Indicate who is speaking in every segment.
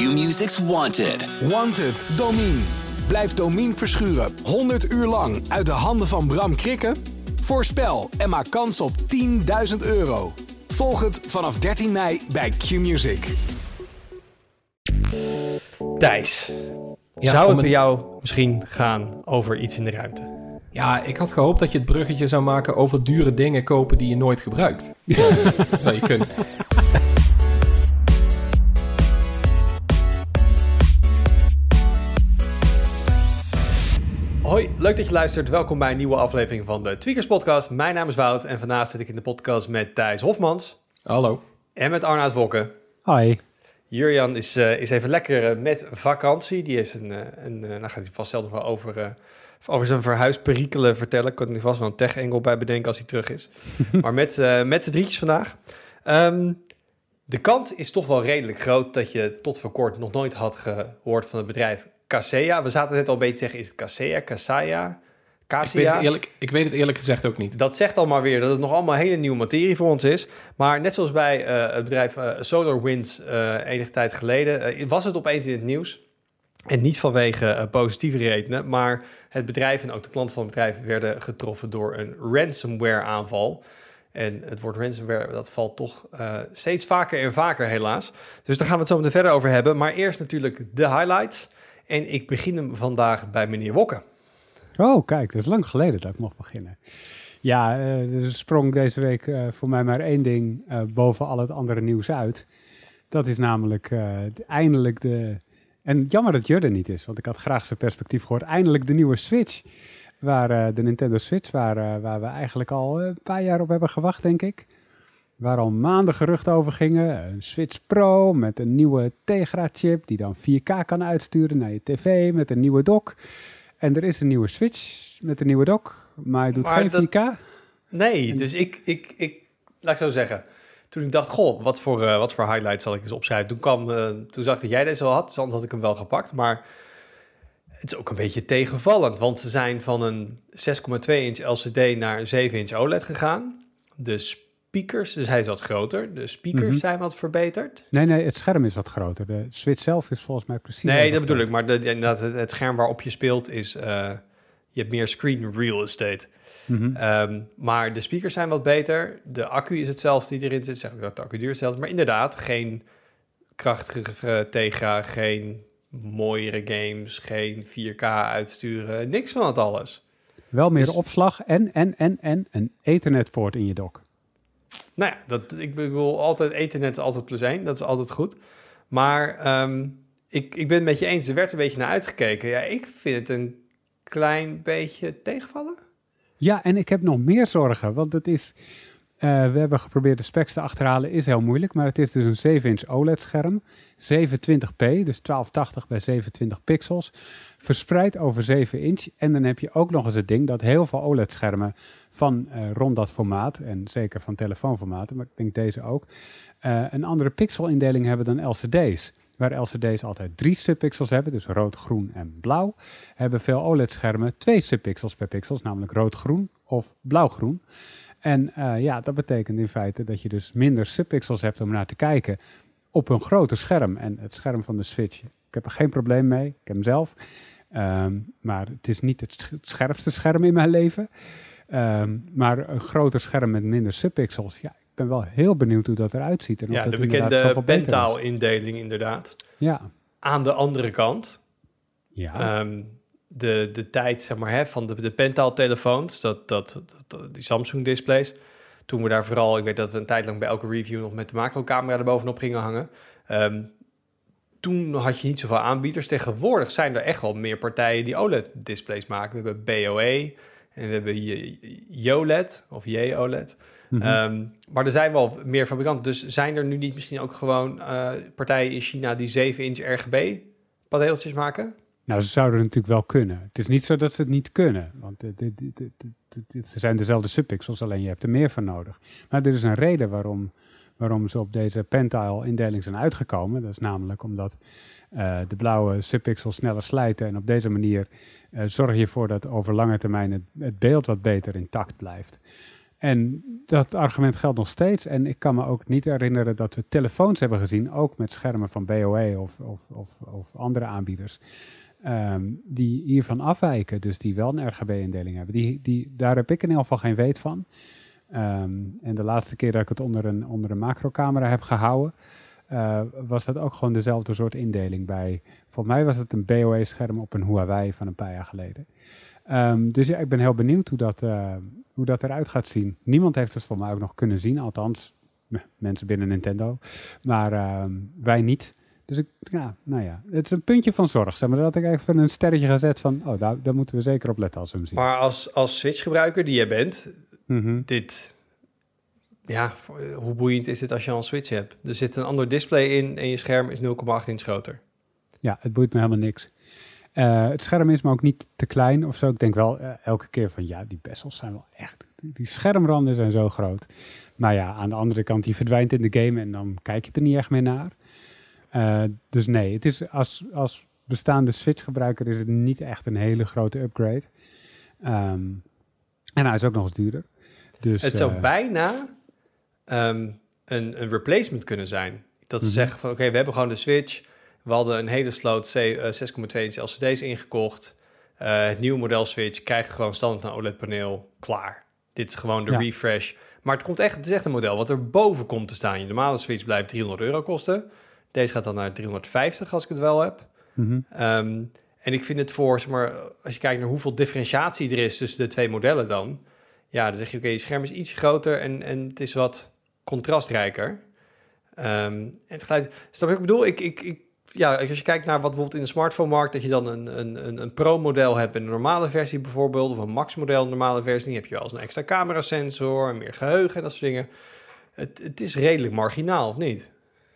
Speaker 1: Q-Music's Wanted.
Speaker 2: Wanted, Domine. Blijf Domine verschuren 100 uur lang uit de handen van Bram Krikken? Voorspel en maak kans op 10.000 euro. Volg het vanaf 13 mei bij Q-Music.
Speaker 3: Thijs,
Speaker 4: Ja,
Speaker 3: zou het
Speaker 4: een-
Speaker 3: bij jou misschien gaan over iets in de ruimte?
Speaker 4: Ja, ik had gehoopt dat je het bruggetje zou maken over dure dingen kopen die je nooit gebruikt. dat zou je kunnen.
Speaker 3: Hoi, leuk dat je luistert. Welkom bij een nieuwe aflevering van de Tweakers Podcast. Mijn naam is Wout en vandaag zit ik in de podcast met Thijs Hofmans
Speaker 4: Hallo.
Speaker 3: en met Arnaud Wokke.
Speaker 5: Hoi.
Speaker 3: Jurjan is, eh, is even lekker eh, met vakantie. Die is een, eh, een eh, nou gaat hij vast zelf nog wel over, eh, over zijn verhuisperikelen vertellen. Ik kan er vast wel een tech-engel bij bedenken als hij terug is. maar met, eh, met z'n drietjes vandaag. Ehm, de kant is toch wel redelijk groot dat je tot voor kort nog nooit had gehoord van het bedrijf Casea. We zaten net al een beetje te zeggen, is het Casea, Casaya,
Speaker 4: Ik weet, het eerlijk, ik weet het eerlijk gezegd ook niet.
Speaker 3: Dat zegt al maar weer dat het nog allemaal hele nieuwe materie voor ons is. Maar net zoals bij eh, het bedrijf eh, SolarWinds eh enige tijd geleden, was het opeens in het nieuws. En niet vanwege positieve redenen, maar het bedrijf en ook de klanten van het bedrijf werden getroffen door een ransomware aanval. En het woord ransomware, dat valt toch steeds vaker en vaker helaas. Dus daar gaan we het zo meteen verder over hebben. Maar eerst natuurlijk de highlights. En ik begin hem vandaag bij meneer Wokke.
Speaker 5: Oh, kijk, dat is lang geleden dat ik mocht beginnen. Ja, eh, er sprong deze week eh, voor mij maar één ding eh, boven al het andere nieuws uit. Dat is namelijk de- eindelijk de... En jammer dat Jurre niet is, want ik had graag zijn perspectief gehoord. Eindelijk de nieuwe Switch. Waar, de Nintendo Switch, waar, waar we eigenlijk al een paar jaar op hebben gewacht, denk ik. Waar al maanden geruchten over gingen. Een Switch Pro met een nieuwe Tegra-chip die dan 4K kan uitsturen naar je tv met een nieuwe dock. En er is een nieuwe Switch met een nieuwe dock, maar hij doet
Speaker 3: Maar
Speaker 5: geen
Speaker 3: dat-
Speaker 5: 4K.
Speaker 3: Nee, dus ik, ik, ik, laat ik zo zeggen. Toen ik dacht, goh, wat voor, eh, wat voor highlights zal ik eens opschrijven? Toen, kwam, eh, toen zag ik dat jij deze al had, dus anders had ik hem wel gepakt. Maar het is ook een beetje tegenvallend, want ze zijn van een 6,2 inch LCD naar een 7 inch OLED gegaan. De speakers, dus hij is wat groter. De speakers
Speaker 5: Mhm.
Speaker 3: zijn wat verbeterd.
Speaker 5: Nee, nee, het scherm is wat groter. De Switch zelf is volgens mij precies.
Speaker 3: Nee, dat bedoel ik. Maar de, inderdaad, het, het scherm waarop je speelt is... eh, je hebt meer screen real estate.
Speaker 5: Mhm.
Speaker 3: Ehm, maar de speakers zijn wat beter. De accu is hetzelfde die erin zit. Zeg ik dat de accu duur hetzelfde. Maar inderdaad, geen krachtige Tegra, geen mooiere games, geen 4K uitsturen. Niks van het alles.
Speaker 5: Wel meer
Speaker 3: dus-
Speaker 5: opslag en, en, en, en een Ethernet-poort in je dock.
Speaker 3: Nou ja, dat, ik bedoel, altijd ethernet is altijd één. Dat is altijd goed. Maar ehm, ik, ik ben het met je eens. Er werd een beetje naar uitgekeken. Ja, ik vind het een klein beetje tegenvallen.
Speaker 5: Ja, en ik heb nog meer zorgen, want het is... eh, we hebben geprobeerd de specs te achterhalen, is heel moeilijk, maar het is dus een 7-inch OLED-scherm, 720p, dus 1280 bij 720 pixels, verspreid over 7 inch. En dan heb je ook nog eens het ding dat heel veel OLED-schermen van eh, rond dat formaat, en zeker van telefoonformaten, maar ik denk deze ook, eh, een andere pixelindeling hebben dan LCD's. Waar LCD's altijd drie subpixels hebben, dus rood, groen en blauw, hebben veel OLED-schermen twee subpixels per pixels, namelijk rood-groen of blauw-groen. En eh, ja, dat betekent in feite dat je dus minder subpixels hebt om naar te kijken op een groter scherm. En het scherm van de Switch, ik heb er geen probleem mee, ik heb hem zelf. Ehm, maar het is niet het, sch- het scherpste scherm in mijn leven. Ehm, maar een groter scherm met minder subpixels, ja, ik ben wel heel benieuwd hoe dat eruit ziet. En
Speaker 3: Ja, de bekende pentaalindeling inderdaad.
Speaker 5: Ja,
Speaker 3: Aan de andere kant,
Speaker 5: ja.
Speaker 3: Ehm, de, de tijd zeg maar, hè, van de, de Pental-telefoons, dat, dat, dat, die Samsung-displays. Toen we daar vooral, ik weet dat we een tijd lang bij elke review nog met de macrocamera erbovenop gingen hangen. Ehm, toen had je niet zoveel aanbieders. Tegenwoordig zijn er echt wel meer partijen die OLED-displays maken. We hebben BOE en we hebben JOLED of JOLED.
Speaker 5: Mhm.
Speaker 3: Ehm, maar er zijn wel meer fabrikanten. Dus zijn er nu niet misschien ook gewoon eh, partijen in China die 7-inch RGB-paneeltjes maken?
Speaker 5: Nou, ze zouden natuurlijk wel kunnen. Het is niet zo dat ze het niet kunnen. Want ze zijn dezelfde subpixels, alleen je hebt er meer van nodig. Maar er is een reden waarom, waarom ze op deze pentile-indeling zijn uitgekomen. Dat is namelijk omdat eh, de blauwe subpixels sneller slijten. En op deze manier eh, zorg je ervoor dat over lange termijn het, het beeld wat beter intact blijft. En dat argument geldt nog steeds. En ik kan me ook niet herinneren dat we telefoons hebben gezien, ook met schermen van BOE of, of, of, of andere aanbieders, ehm, die hiervan afwijken. Dus die wel een RGB-indeling hebben. Die, die, daar heb ik in ieder geval geen weet van. Ehm, en de laatste keer dat ik het onder een, onder een macrocamera heb gehouden, uh, was dat ook gewoon dezelfde soort indeling bij. Volgens mij was het een BOE-scherm op een Huawei van een paar jaar geleden. Um, dus ja, ik ben heel benieuwd hoe dat, uh, hoe dat eruit gaat zien. Niemand heeft het voor mij ook nog kunnen zien, althans mensen binnen Nintendo, maar wij niet. Dus ik, ja, nou ja, het is een puntje van zorg. Zeg maar dat ik even een sterretje gezet van, oh, daar, daar moeten we zeker op letten als we hem zien.
Speaker 3: Maar als, als Switch-gebruiker die jij bent, mm -hmm. dit, ja, hoe boeiend is het als je al een Switch hebt? Er zit een ander display in en je scherm is 0,8 inch groter.
Speaker 5: Ja, het boeit me helemaal niks. Uh, het scherm is me ook niet te klein of zo. Ik denk wel uh, elke keer van ja, die bezels zijn wel echt. Die schermranden zijn zo groot. Maar ja, aan de andere kant, die verdwijnt in de game en dan kijk je er niet echt meer naar. Uh, dus nee, het is als, als bestaande Switch-gebruiker is het niet echt een hele grote upgrade. Um, en hij is ook nog eens duurder. Dus,
Speaker 3: het zou bijna um, een, een replacement kunnen zijn. Dat ze mm -hmm. zeggen van oké, okay, we hebben gewoon de Switch. We hadden een hele sloot 6,2 inch LCD's ingekocht. Uh, het nieuwe model Switch krijgt gewoon standaard een OLED-paneel. Klaar. Dit is gewoon de ja. refresh. Maar het, komt echt, het is echt een model wat er boven komt te staan. Je normale Switch blijft 300 euro kosten. Deze gaat dan naar 350 als ik het wel heb. Mm -hmm. um, en ik vind het voor, zeg maar, als je kijkt naar hoeveel differentiatie er is tussen de twee modellen dan. Ja, dan zeg je, oké, okay, je scherm is iets groter en, en het is wat contrastrijker. Um, en het geluid, snap je ik bedoel? Ik, ik, ik ja, als je kijkt naar wat bijvoorbeeld in de smartphone-markt, dat je dan een, een, een, een Pro-model hebt in een normale versie bijvoorbeeld, of een Max-model, een normale versie, dan heb je wel eens een extra camerasensor, meer geheugen en dat soort dingen. Het, het is redelijk marginaal, of niet?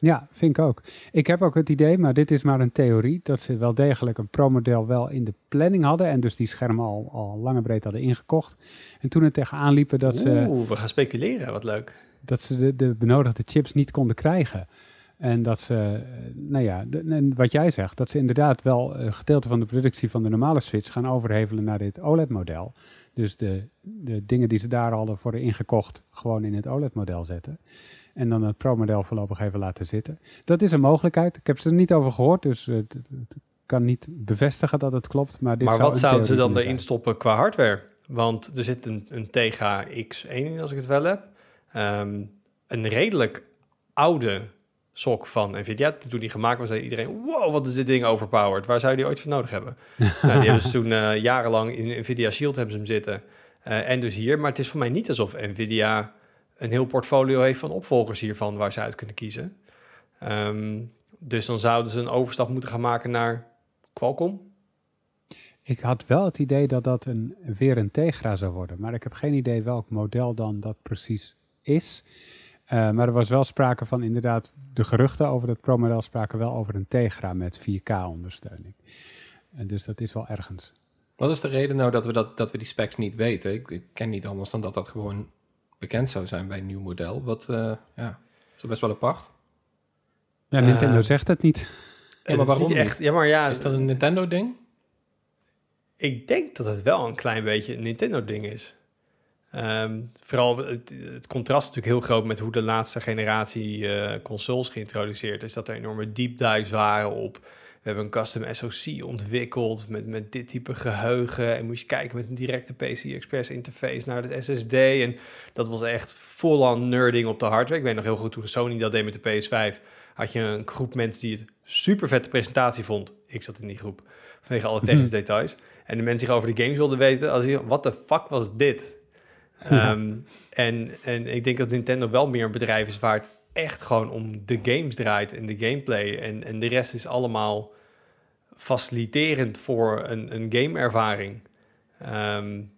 Speaker 5: Ja, vind ik ook. Ik heb ook het idee, maar dit is maar een theorie, dat ze wel degelijk een Pro-model wel in de planning hadden en dus die schermen al, al lange breed hadden ingekocht. En toen het tegenaan liepen dat ze...
Speaker 3: Oeh, we gaan speculeren, wat leuk.
Speaker 5: Dat ze de, de benodigde chips niet konden krijgen. En dat ze, nou ja, en wat jij zegt, dat ze inderdaad wel een gedeelte van de productie van de normale Switch gaan overhevelen naar dit OLED-model. Dus de, de dingen die ze daar hadden voor ingekocht, gewoon in het OLED-model zetten. En dan het Pro-model voorlopig even laten zitten. Dat is een mogelijkheid. Ik heb ze er niet over gehoord, dus uh, kan niet bevestigen dat het klopt. Maar, dit
Speaker 3: maar
Speaker 5: zou
Speaker 3: wat zouden ze dan erin stoppen qua hardware? Want er zit een, een Tegra X1 in, als ik het wel heb. Um, een redelijk oude sok van Nvidia. Toen die gemaakt was, zei iedereen, wow, wat is dit ding overpowered. Waar zou je die ooit voor nodig hebben? nou, die hebben ze toen uh, jarenlang in Nvidia Shield hebben ze hem zitten. Uh, en dus hier. Maar het is voor mij niet alsof Nvidia een heel portfolio heeft van opvolgers hiervan waar ze uit kunnen kiezen. Um, dus dan zouden ze een overstap moeten gaan maken naar Qualcomm.
Speaker 5: Ik had wel het idee dat dat een, weer een Tegra zou worden. Maar ik heb geen idee welk model dan dat precies is. Uh, maar er was wel sprake van inderdaad, de geruchten over het Pro-model spraken wel over een Tegra met 4K-ondersteuning. En dus dat is wel ergens.
Speaker 4: Wat is de reden nou dat we, dat, dat we die specs niet weten? Ik, ik ken niet anders dan dat dat gewoon bekend zou zijn bij een nieuw model. Wat, uh, ja, is best wel apart.
Speaker 5: Ja, Nintendo uh, zegt het niet.
Speaker 4: Ja, maar waarom echt? Ja, maar ja, is dat een Nintendo-ding?
Speaker 3: Ik denk dat het wel een klein beetje een Nintendo-ding is. Um, vooral het, het, contrast is natuurlijk heel groot met hoe de laatste generatie uh, consoles geïntroduceerd is. Dat er enorme deep dives waren op. We hebben een custom SoC ontwikkeld met, met dit type geheugen. En moest je kijken met een directe PCI Express interface naar het SSD. En dat was echt vol-on nerding op de hardware. Ik weet nog heel goed toen Sony dat deed met de PS5. Had je een groep mensen die het super vette presentatie vond. Ik zat in die groep vanwege alle technische details. En de mensen die over de games wilden weten, als wat de fuck was dit? Um, en, en ik denk dat Nintendo wel meer een bedrijf is waar het echt gewoon om de games draait en de gameplay. En, en de rest is allemaal faciliterend voor een, een gameervaring. Um,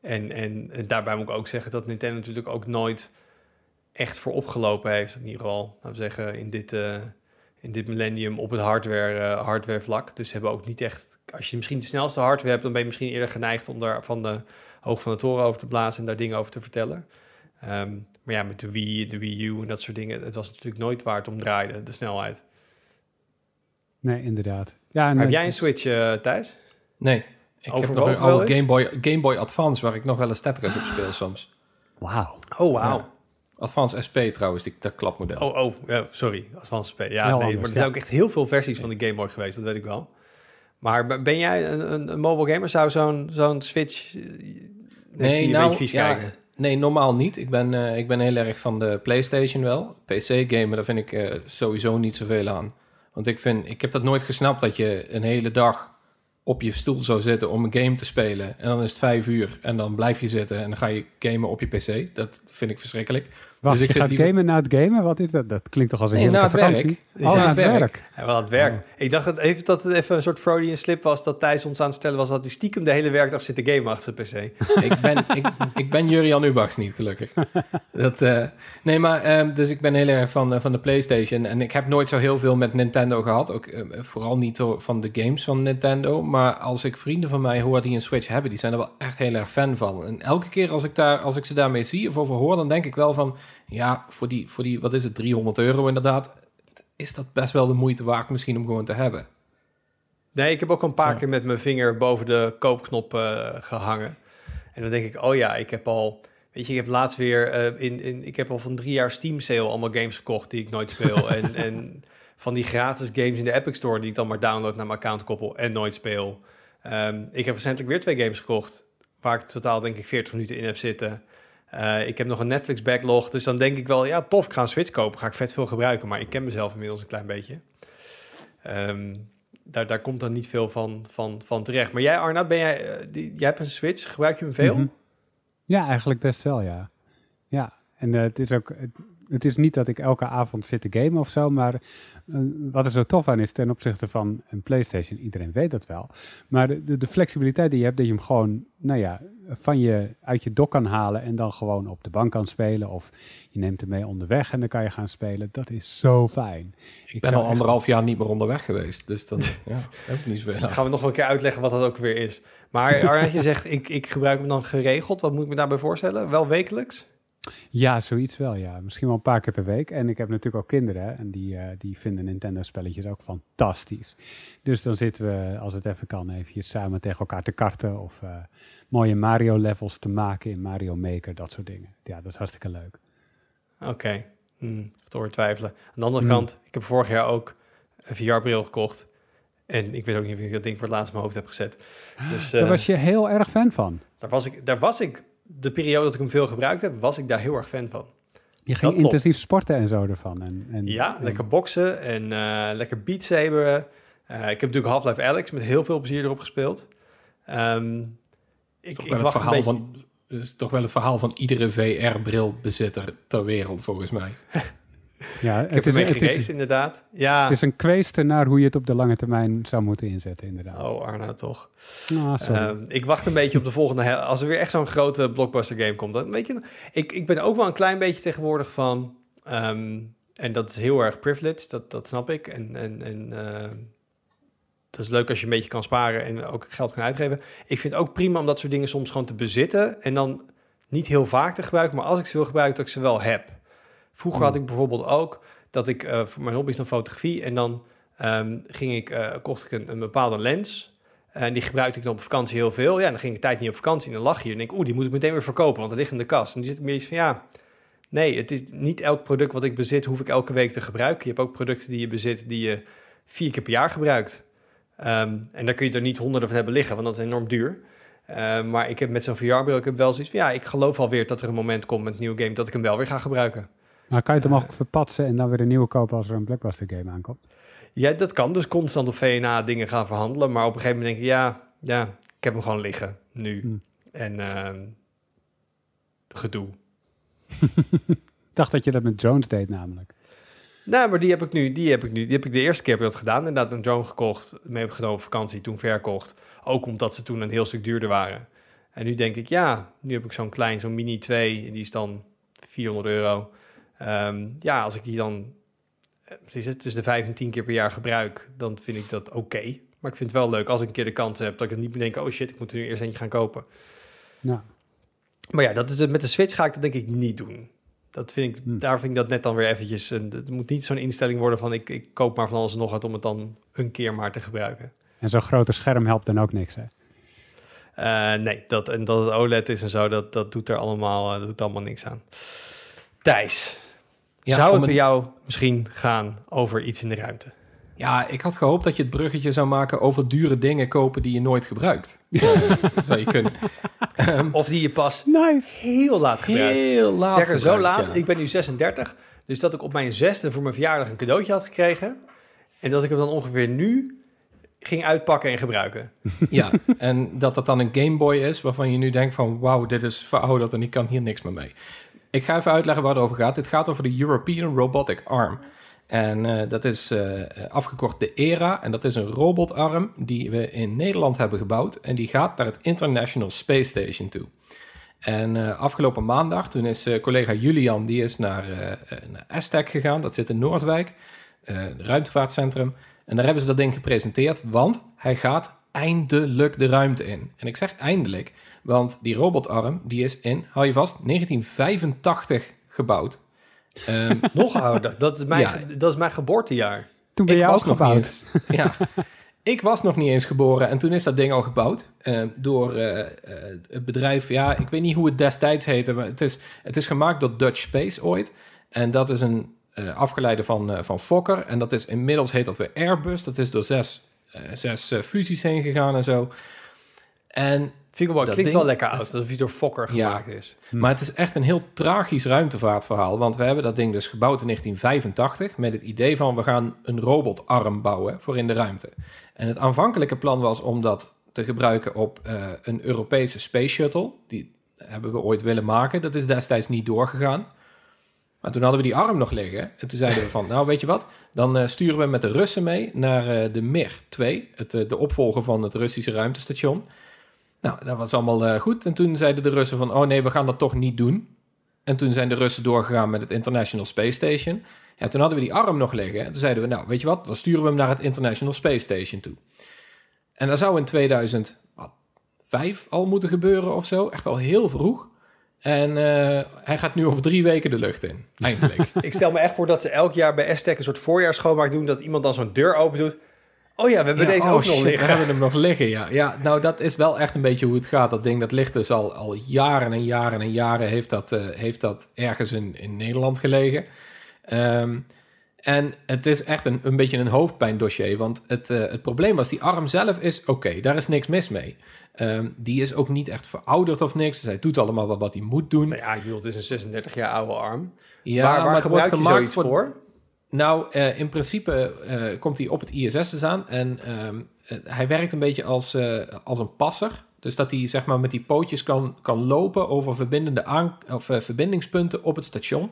Speaker 3: en, en, en, daarbij moet ik ook zeggen dat Nintendo natuurlijk ook nooit echt voor opgelopen heeft. In ieder geval, laten we zeggen, in dit, uh, in dit millennium op het hardware, uh, hardware vlak. Dus ze hebben ook niet echt... Als je misschien de snelste hardware hebt, dan ben je misschien eerder geneigd om daar van de hoog van de toren over te blazen en daar dingen over te vertellen. Um, maar ja, met de Wii, de Wii U en dat soort dingen, het was natuurlijk nooit waar het om draaide, de snelheid.
Speaker 5: Nee, inderdaad. Ja,
Speaker 3: en Heb jij een Switch, uh, Thijs?
Speaker 4: Nee. Ik heb nog een oude Game Boy, Game Boy Advance waar ik nog wel eens Tetris op speel soms.
Speaker 5: Wauw.
Speaker 3: Oh, wauw.
Speaker 4: Ja. Advanced SP trouwens, die, dat klapmodel.
Speaker 3: Oh, oh, ja, sorry. Advanced SP. Ja,
Speaker 5: Heel
Speaker 3: nee,
Speaker 5: anders,
Speaker 3: maar er
Speaker 5: ja.
Speaker 3: zijn ook echt heel veel versies van de Game Boy geweest, dat weet ik wel. Maar ben jij een, een, een mobile gamer? Zou zo'n zo'n Switch... Nee, ik zie je een beetje vies
Speaker 4: ja,
Speaker 3: kijken.
Speaker 4: nee, normaal niet. Ik ben, eh, ik ben heel erg van de PlayStation wel. PC-gamen, daar vind ik eh, sowieso niet zoveel aan. Want ik, vind, ik heb dat nooit gesnapt dat je een hele dag op je stoel zou zitten om een game te spelen. En dan is het vijf uur en dan blijf je zitten en dan ga je gamen op je PC. Dat vind ik verschrikkelijk.
Speaker 5: Wacht,
Speaker 4: Dus ik
Speaker 5: je gaat
Speaker 4: liever-
Speaker 5: gamen na het gamen? Wat is dat? Dat klinkt toch als een
Speaker 4: Nee, na het werk.
Speaker 5: vakantie?
Speaker 3: Is
Speaker 5: Oh,
Speaker 3: na het
Speaker 4: werk.
Speaker 5: werk.
Speaker 3: Ja, wel aan het werk. Ik dacht dat, even, dat het even een soort Freudian slip was dat Thijs ons aan het vertellen was dat hij stiekem de hele werkdag zit te gamen achter zijn PC.
Speaker 4: ik, ben, ik, ik ben Jurian Ubachs niet, gelukkig. Dat, eh, nee, maar ehm, dus ik ben heel erg van, eh, van de PlayStation. En ik heb nooit zo heel veel met Nintendo gehad. Ook eh, vooral niet van de games van Nintendo. Maar als ik vrienden van mij hoor die een Switch hebben, die zijn er wel echt heel erg fan van. En elke keer als ik, daar, als ik ze daarmee zie of over hoor, dan denk ik wel van... Ja, voor die, voor die wat is het, 300 euro inderdaad... is dat best wel de moeite waard misschien om gewoon te hebben.
Speaker 3: Nee, ik heb ook een paar
Speaker 4: Zo.
Speaker 3: keer met mijn vinger boven de koopknop eh, gehangen. En dan denk ik, oh ja, ik heb al... Weet je, ik heb laatst weer... eh, in, in, ik heb al van drie jaar Steam sale allemaal games gekocht die ik nooit speel. en, en van die gratis games in de Epic Store die ik dan maar download naar mijn account koppel en nooit speel. Ehm, ik heb recentelijk weer twee games gekocht... waar ik totaal denk ik 40 minuten in heb zitten... Eh, ik heb nog een Netflix backlog, dus dan denk ik wel, ja, tof, ik ga een Switch kopen. Ga ik vet veel gebruiken, maar ik ken mezelf inmiddels een klein beetje. Ehm, daar, daar komt dan niet veel van, van, van terecht. Maar jij, Arna, ben jij, eh, die, jij hebt een Switch, gebruik je hem veel?
Speaker 5: Mhm. Ja, eigenlijk best wel, ja. Ja, en eh, het is ook... Het, is niet dat ik elke avond zit te gamen of zo, maar eh, wat er zo tof aan is ten opzichte van een PlayStation, iedereen weet dat wel. Maar de, de, flexibiliteit die je hebt, dat je hem gewoon, nou ja, van je, uit je dock kan halen en dan gewoon op de bank kan spelen. Of je neemt hem mee onderweg en dan kan je gaan spelen. Dat is zo fijn.
Speaker 4: Ik ben al
Speaker 5: echt-
Speaker 4: anderhalf jaar niet meer onderweg geweest. Dus dan ja, heb ik niet zoveel aan.
Speaker 3: Dan gaan we nog wel een keer uitleggen wat dat ook weer is. Maar Arna, je zegt, ik, ik gebruik hem dan geregeld. Wat moet ik me daarbij voorstellen? Wel wekelijks?
Speaker 5: Ja, zoiets wel, ja. Misschien wel een paar keer per week. En ik heb natuurlijk ook kinderen en die, eh, die vinden Nintendo-spelletjes ook fantastisch. Dus dan zitten we, als het even kan, eventjes samen tegen elkaar te karten of eh, mooie Mario-levels te maken in Mario Maker, dat soort dingen. Ja, dat is hartstikke leuk.
Speaker 3: Oké, hm, te horen twijfelen. Aan de andere
Speaker 5: Hmm.
Speaker 3: kant, ik heb vorig jaar ook een VR-bril gekocht. En ik weet ook niet of ik dat ding voor het laatst in mijn hoofd heb gezet. Dus
Speaker 5: Daar
Speaker 3: eh,
Speaker 5: was je heel erg fan van.
Speaker 3: daar, was ik, daar was ik, de periode dat ik hem veel gebruikt heb, was ik daar heel erg fan van.
Speaker 5: Je
Speaker 3: Dat
Speaker 5: ging
Speaker 3: klopt.
Speaker 5: intensief sporten en zo ervan. En, en,
Speaker 3: Ja,
Speaker 5: en-
Speaker 3: lekker boksen en eh, lekker Beat Saber. Eh, ik heb natuurlijk Half-Life Alex met heel veel plezier erop gespeeld. Ehm, ik,
Speaker 4: Toch
Speaker 3: ik
Speaker 4: wel het verhaal
Speaker 3: beetje...
Speaker 4: van, is toch wel het verhaal van iedere VR-brilbezitter ter wereld, volgens mij.
Speaker 5: ja,
Speaker 3: Ik heb
Speaker 5: het, is, het, is,
Speaker 3: inderdaad. Ja.
Speaker 5: het is een kweeste naar hoe je het op de lange termijn zou moeten inzetten, inderdaad.
Speaker 3: Oh, Arna, toch.
Speaker 5: Sorry.
Speaker 3: Ehm, ik wacht een beetje op de volgende... Als er weer echt zo'n grote blockbuster game komt. Dan weet je, ik, ik ben ook wel een klein beetje tegenwoordig van... ehm, en dat is heel erg privileged, dat, dat snap ik. En, en, en ehm, het is leuk als je een beetje kan sparen en ook geld kan uitgeven. Ik vind het ook prima om dat soort dingen soms gewoon te bezitten. En dan niet heel vaak te gebruiken, maar als ik ze wil gebruiken, dat ik ze wel heb. Vroeger had ik bijvoorbeeld ook dat ik eh, voor mijn hobby is dan fotografie. En dan ehm, ging ik, eh, kocht ik een, een bepaalde lens. En die gebruikte ik dan op vakantie heel veel. Ja, dan ging ik tijd niet op vakantie. En dan lag je en denk ik, oeh, die moet ik meteen weer verkopen, want het ligt in de kast. En die zit meer iets van, ja, nee, het is niet elk product wat ik bezit, hoef ik elke week te gebruiken. Je hebt ook producten die je bezit die je vier keer per jaar gebruikt. Ehm, en daar kun je er niet honderden van hebben liggen, want dat is enorm duur. Ehm, maar ik heb met zo'n VR-bril, heb wel zoiets van, ja, ik geloof alweer dat er een moment komt met een nieuwe game dat ik hem wel weer ga gebruiken.
Speaker 5: Maar kan je het hem ook verpatsen en dan weer een nieuwe kopen als er een Blackbuster game aankomt?
Speaker 3: Ja, dat kan. Dus constant op VNA dingen gaan verhandelen. Maar op een gegeven moment denk ik, ja, ja ik heb hem gewoon liggen nu.
Speaker 5: Hmm.
Speaker 3: En ehm, gedoe.
Speaker 5: Ik dacht dat je dat met Jones deed namelijk.
Speaker 3: Nou, maar die heb ik nu, die heb ik nu, die heb ik de eerste keer heb ik dat gedaan. Inderdaad, een drone gekocht, mee heb genomen op vakantie, toen verkocht. Ook omdat ze toen een heel stuk duurder waren. En nu denk ik, ja, nu heb ik zo'n klein, zo'n Mini 2, die is dan 400 euro. Ehm, ja, als ik die dan, eh, is het, tussen de 5 en 10 keer per jaar gebruik, dan vind ik dat oké. Maar ik vind het wel leuk als ik een keer de kans heb, dat ik het niet meer denk, oh shit, ik moet er nu eerst eentje gaan kopen.
Speaker 5: Nou,
Speaker 3: Maar ja, dat is het, met de Switch ga ik dat denk ik niet doen. Dat vind ik,
Speaker 5: Hm.
Speaker 3: Daar vind ik dat net dan weer eventjes... een- Het moet niet zo'n instelling worden van... Ik, ik koop maar van alles en nog wat om het dan een keer maar te gebruiken.
Speaker 5: en zo'n grote scherm helpt dan ook niks, hè?
Speaker 3: Eh, nee, dat, en dat het OLED is en zo, dat, dat, doet er allemaal, eh, dat doet allemaal niks aan. Thijs,
Speaker 4: Ja,
Speaker 3: zou het
Speaker 4: een-
Speaker 3: bij jou misschien gaan over iets in de ruimte?
Speaker 4: Ja, ik had gehoopt dat je het bruggetje zou maken over dure dingen kopen die je nooit gebruikt. dat zou je kunnen. Ehm,
Speaker 3: Of die je pas
Speaker 5: Nice.
Speaker 3: heel laat gebruikt.
Speaker 4: heel laat
Speaker 3: Zeg er zo laat,
Speaker 4: ja.
Speaker 3: ik ben nu 36, dus dat ik op mijn zesde voor mijn verjaardag een cadeautje had gekregen. En dat ik hem dan ongeveer nu ging uitpakken en gebruiken.
Speaker 4: Ja, en dat dat dan een Game Boy is waarvan je nu denkt van... wauw, dit is verouderd en ik kan hier niks meer mee. Ik ga even uitleggen waar het over gaat. Dit gaat over de European Robotic Arm. En eh, dat is eh, afgekort de ERA. En dat is een robotarm die we in Nederland hebben gebouwd. En die gaat naar het International Space Station toe. En eh, afgelopen maandag, toen is collega Julian... die is naar, naar Aztec gegaan. Dat zit in Noordwijk. het ruimtevaartcentrum. En daar hebben ze dat ding gepresenteerd, want hij gaat eindelijk de ruimte in. En ik zeg eindelijk, want die robotarm die is in, hou je vast, 1985 gebouwd. Ehm,
Speaker 3: Nog ouder, dat is mijn,
Speaker 4: Ja.
Speaker 3: dat is mijn geboortejaar.
Speaker 5: Toen ben
Speaker 4: ik was nog niet
Speaker 5: gebouwd.
Speaker 4: eens. Ja, ik was nog niet eens geboren en toen is dat ding al gebouwd eh, door eh, eh, het bedrijf. Ja, ik weet niet hoe het destijds heette, maar het is, het is gemaakt door Dutch Space ooit. En dat is een eh, afgeleide van, eh, van Fokker. En dat is inmiddels heet dat weer Airbus. Dat is door zes, eh, zes fusies heen gegaan en zo. En Dat
Speaker 3: klinkt
Speaker 4: ding-
Speaker 3: wel lekker oud, alsof hij door Fokker
Speaker 4: Ja.
Speaker 3: gemaakt is.
Speaker 4: Maar het is echt een heel tragisch ruimtevaartverhaal. Want we hebben dat ding dus gebouwd in 1985 met het idee van we gaan een robotarm bouwen voor in de ruimte. En het aanvankelijke plan was om dat te gebruiken op eh, een Europese space shuttle. Die hebben we ooit willen maken. Dat is destijds niet doorgegaan. Maar toen hadden we die arm nog liggen. En toen zeiden we van, nou weet je wat, dan eh, sturen we met de Russen mee naar eh, de Mir 2, het, de opvolger van het Russische ruimtestation. Nou, dat was allemaal eh, goed. En toen zeiden de Russen van, oh nee, we gaan dat toch niet doen. En toen zijn de Russen doorgegaan met het International Space Station. Ja, toen hadden we die arm nog liggen. En toen zeiden we, nou, weet je wat, dan sturen we hem naar het International Space Station toe. En dat zou in 2005 al moeten gebeuren of zo. Echt al heel vroeg. En eh, hij gaat nu over drie weken de lucht in. Eindelijk.
Speaker 3: Ik stel me echt voor dat ze elk jaar bij Aztec een soort voorjaarsschoonmaak doen, dat iemand dan zo'n deur open doet. Oh ja, we hebben
Speaker 4: Ja,
Speaker 3: deze
Speaker 4: oh
Speaker 3: ook
Speaker 4: shit,
Speaker 3: nog
Speaker 4: We
Speaker 3: liggen.
Speaker 4: hebben hem nog liggen, ja. ja. Nou, dat is wel echt een beetje hoe het gaat. Dat ding, dat ligt dus al, al jaren en jaren en jaren... heeft dat, eh, heeft dat ergens in, in Nederland gelegen. Ehm, en het is echt een, een beetje een hoofdpijndossier. Want het, eh, het probleem was, die arm zelf is oké. daar is niks mis mee. Ehm, die is ook niet echt verouderd of niks. Dus hij doet allemaal wel wat hij moet doen.
Speaker 3: Nou ja, ik bedoel, het is een 36 jaar oude arm.
Speaker 4: ja,
Speaker 3: waar waar
Speaker 4: maar het wordt gemaakt
Speaker 3: zoiets
Speaker 4: voor...
Speaker 3: voor?
Speaker 4: Nou, eh, in principe eh, komt hij op het ISS te staan en ehm, eh, hij werkt een beetje als, eh, als een passer. Dus dat hij zeg maar met die pootjes kan, kan lopen over verbindende aan, of, verbindingspunten op het station.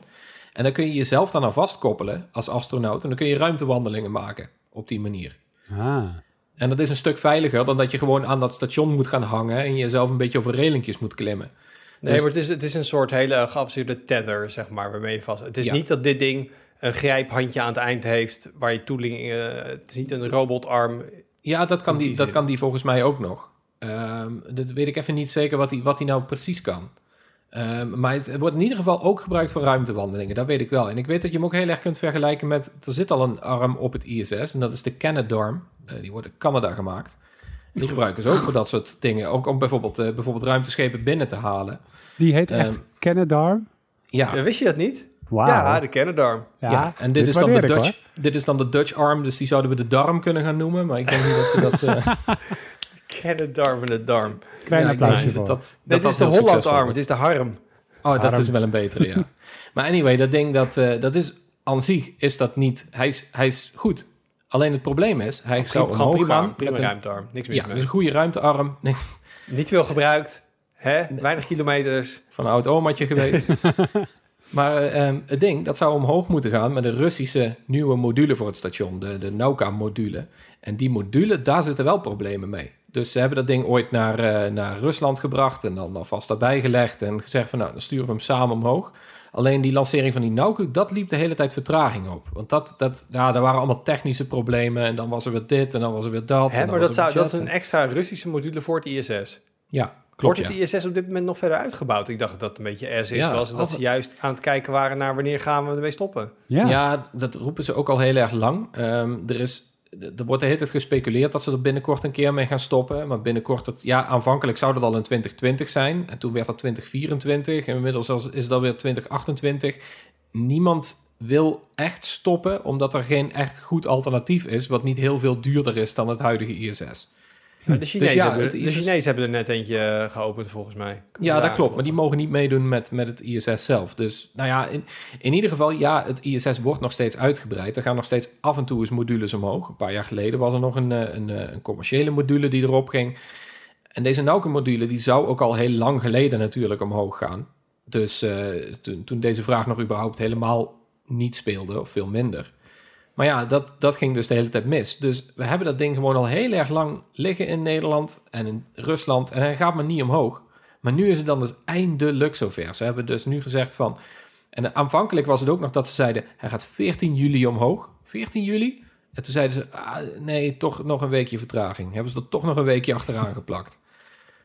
Speaker 4: En dan kun je jezelf dan aan vastkoppelen als astronaut en dan kun je ruimtewandelingen maken op die manier.
Speaker 5: Ah.
Speaker 4: En dat is een stuk veiliger dan dat je gewoon aan dat station moet gaan hangen en jezelf een beetje over relinkjes moet klimmen.
Speaker 3: Nee,
Speaker 4: Dus-
Speaker 3: maar het is, het is een soort hele geavanceerde tether, zeg maar, waarmee je vast... Het is
Speaker 4: Ja.
Speaker 3: niet dat dit ding een grijphandje aan het eind heeft, waar je toeling... eh, het is niet een robotarm.
Speaker 4: Ja, dat kan, die,
Speaker 3: die
Speaker 4: dat kan die volgens mij ook nog. Ehm, dat weet ik even niet zeker wat hij wat die nou precies kan. Ehm, maar het wordt in ieder geval ook gebruikt voor ruimtewandelingen. Dat weet ik wel. En ik weet dat je hem ook heel erg kunt vergelijken met... Er zit al een arm op het ISS en dat is de Canadarm. Eh, die wordt in Canada gemaakt. En die gebruiken ze ook voor dat soort dingen. Ook om bijvoorbeeld, eh, bijvoorbeeld ruimteschepen binnen te halen.
Speaker 5: Die heet echt
Speaker 4: Ehm,
Speaker 5: Canadarm.
Speaker 4: Ja,
Speaker 3: Ja, wist je dat niet? Ja, de Canadarm.
Speaker 4: ja, en dit, is dan de Dutch, dit is dan de Dutch arm, dus die zouden we de darm kunnen gaan noemen. Maar ik denk niet dat ze dat... eh,
Speaker 3: Canadarm en de darm.
Speaker 5: Klein
Speaker 4: ja,
Speaker 5: applausje voor.
Speaker 4: dat, dat,
Speaker 3: Nee,
Speaker 4: dat
Speaker 3: dit is de Hollandarm,
Speaker 4: wordt.
Speaker 3: het is de harm.
Speaker 4: Oh, dat
Speaker 5: Arm.
Speaker 4: is wel een betere, ja. maar anyway, dat ding, dat, eh, dat is aan zich is dat niet... Hij is, hij is goed. Alleen het probleem is, hij zou
Speaker 3: Gewoon
Speaker 4: omhoog
Speaker 3: prima,
Speaker 4: gaan...
Speaker 3: prima
Speaker 4: een-
Speaker 3: ruimtearm. Niks mis
Speaker 4: ja,
Speaker 3: mee.
Speaker 4: dus een goede ruimtearm.
Speaker 3: Niet veel gebruikt. Hè? Weinig kilometers.
Speaker 4: van een oud omaatje geweest. Maar eh, ehm, het ding, dat zou omhoog moeten gaan met een Russische nieuwe module voor het station. De, de Nauka-module. En die module, daar zitten wel problemen mee. Dus ze hebben dat ding ooit naar, eh, naar Rusland gebracht en dan alvast daarbij gelegd en gezegd van nou, dan sturen we hem samen omhoog. Alleen die lancering van die Nauka, dat liep de hele tijd vertraging op. Want dat, dat, ja, daar waren allemaal technische problemen en dan was er weer dit en dan was er weer dat.
Speaker 3: Hè? Maar dat, zou, dat is een
Speaker 4: en-
Speaker 3: extra Russische module voor het ISS.
Speaker 4: Ja, klopt
Speaker 3: Wordt
Speaker 4: ja.
Speaker 3: het ISS op dit moment nog verder uitgebouwd? Ik dacht dat dat een beetje as is
Speaker 4: Ja,
Speaker 3: was. En dat ze juist aan het kijken waren naar wanneer gaan we ermee stoppen.
Speaker 5: Ja.
Speaker 4: Ja. dat roepen ze ook al heel erg lang. Ehm, er is er wordt de hele tijd gespeculeerd dat ze er binnenkort een keer mee gaan stoppen. Maar binnenkort, het, ja, aanvankelijk zou dat al in 2020 zijn. En toen werd dat 2024. En inmiddels is het alweer 2028. Niemand wil echt stoppen, omdat er geen echt goed alternatief is, wat niet heel veel duurder is dan het huidige ISS.
Speaker 3: De Chinezen,
Speaker 4: ja,
Speaker 3: hebben, de Chinezen hebben er net eentje eh, geopend, volgens mij.
Speaker 4: Ja, dat klopt. Maar die mogen niet meedoen met, met het ISS zelf. Dus nou ja, in, in ieder geval, ja, het ISS wordt nog steeds uitgebreid. Er gaan nog steeds af en toe eens modules omhoog. Een paar jaar geleden was er nog een, eh, een, eh, een commerciële module die erop ging. En deze Nauke-module, die zou ook al heel lang geleden natuurlijk omhoog gaan. Dus toen, toen deze vraag nog überhaupt helemaal niet speelde, of veel minder. Maar ja, dat, dat ging dus de hele tijd mis. Dus we hebben dat ding gewoon al heel erg lang liggen in Nederland en in Rusland. En hij gaat maar niet omhoog. Maar nu is het dan dus eindelijk zover. Ze hebben dus nu gezegd van... En aanvankelijk was het ook nog dat ze zeiden... hij gaat 14 juli omhoog. 14 juli? En toen zeiden ze... Ah, nee, toch nog een weekje vertraging. Hebben ze er toch nog een weekje achteraan geplakt.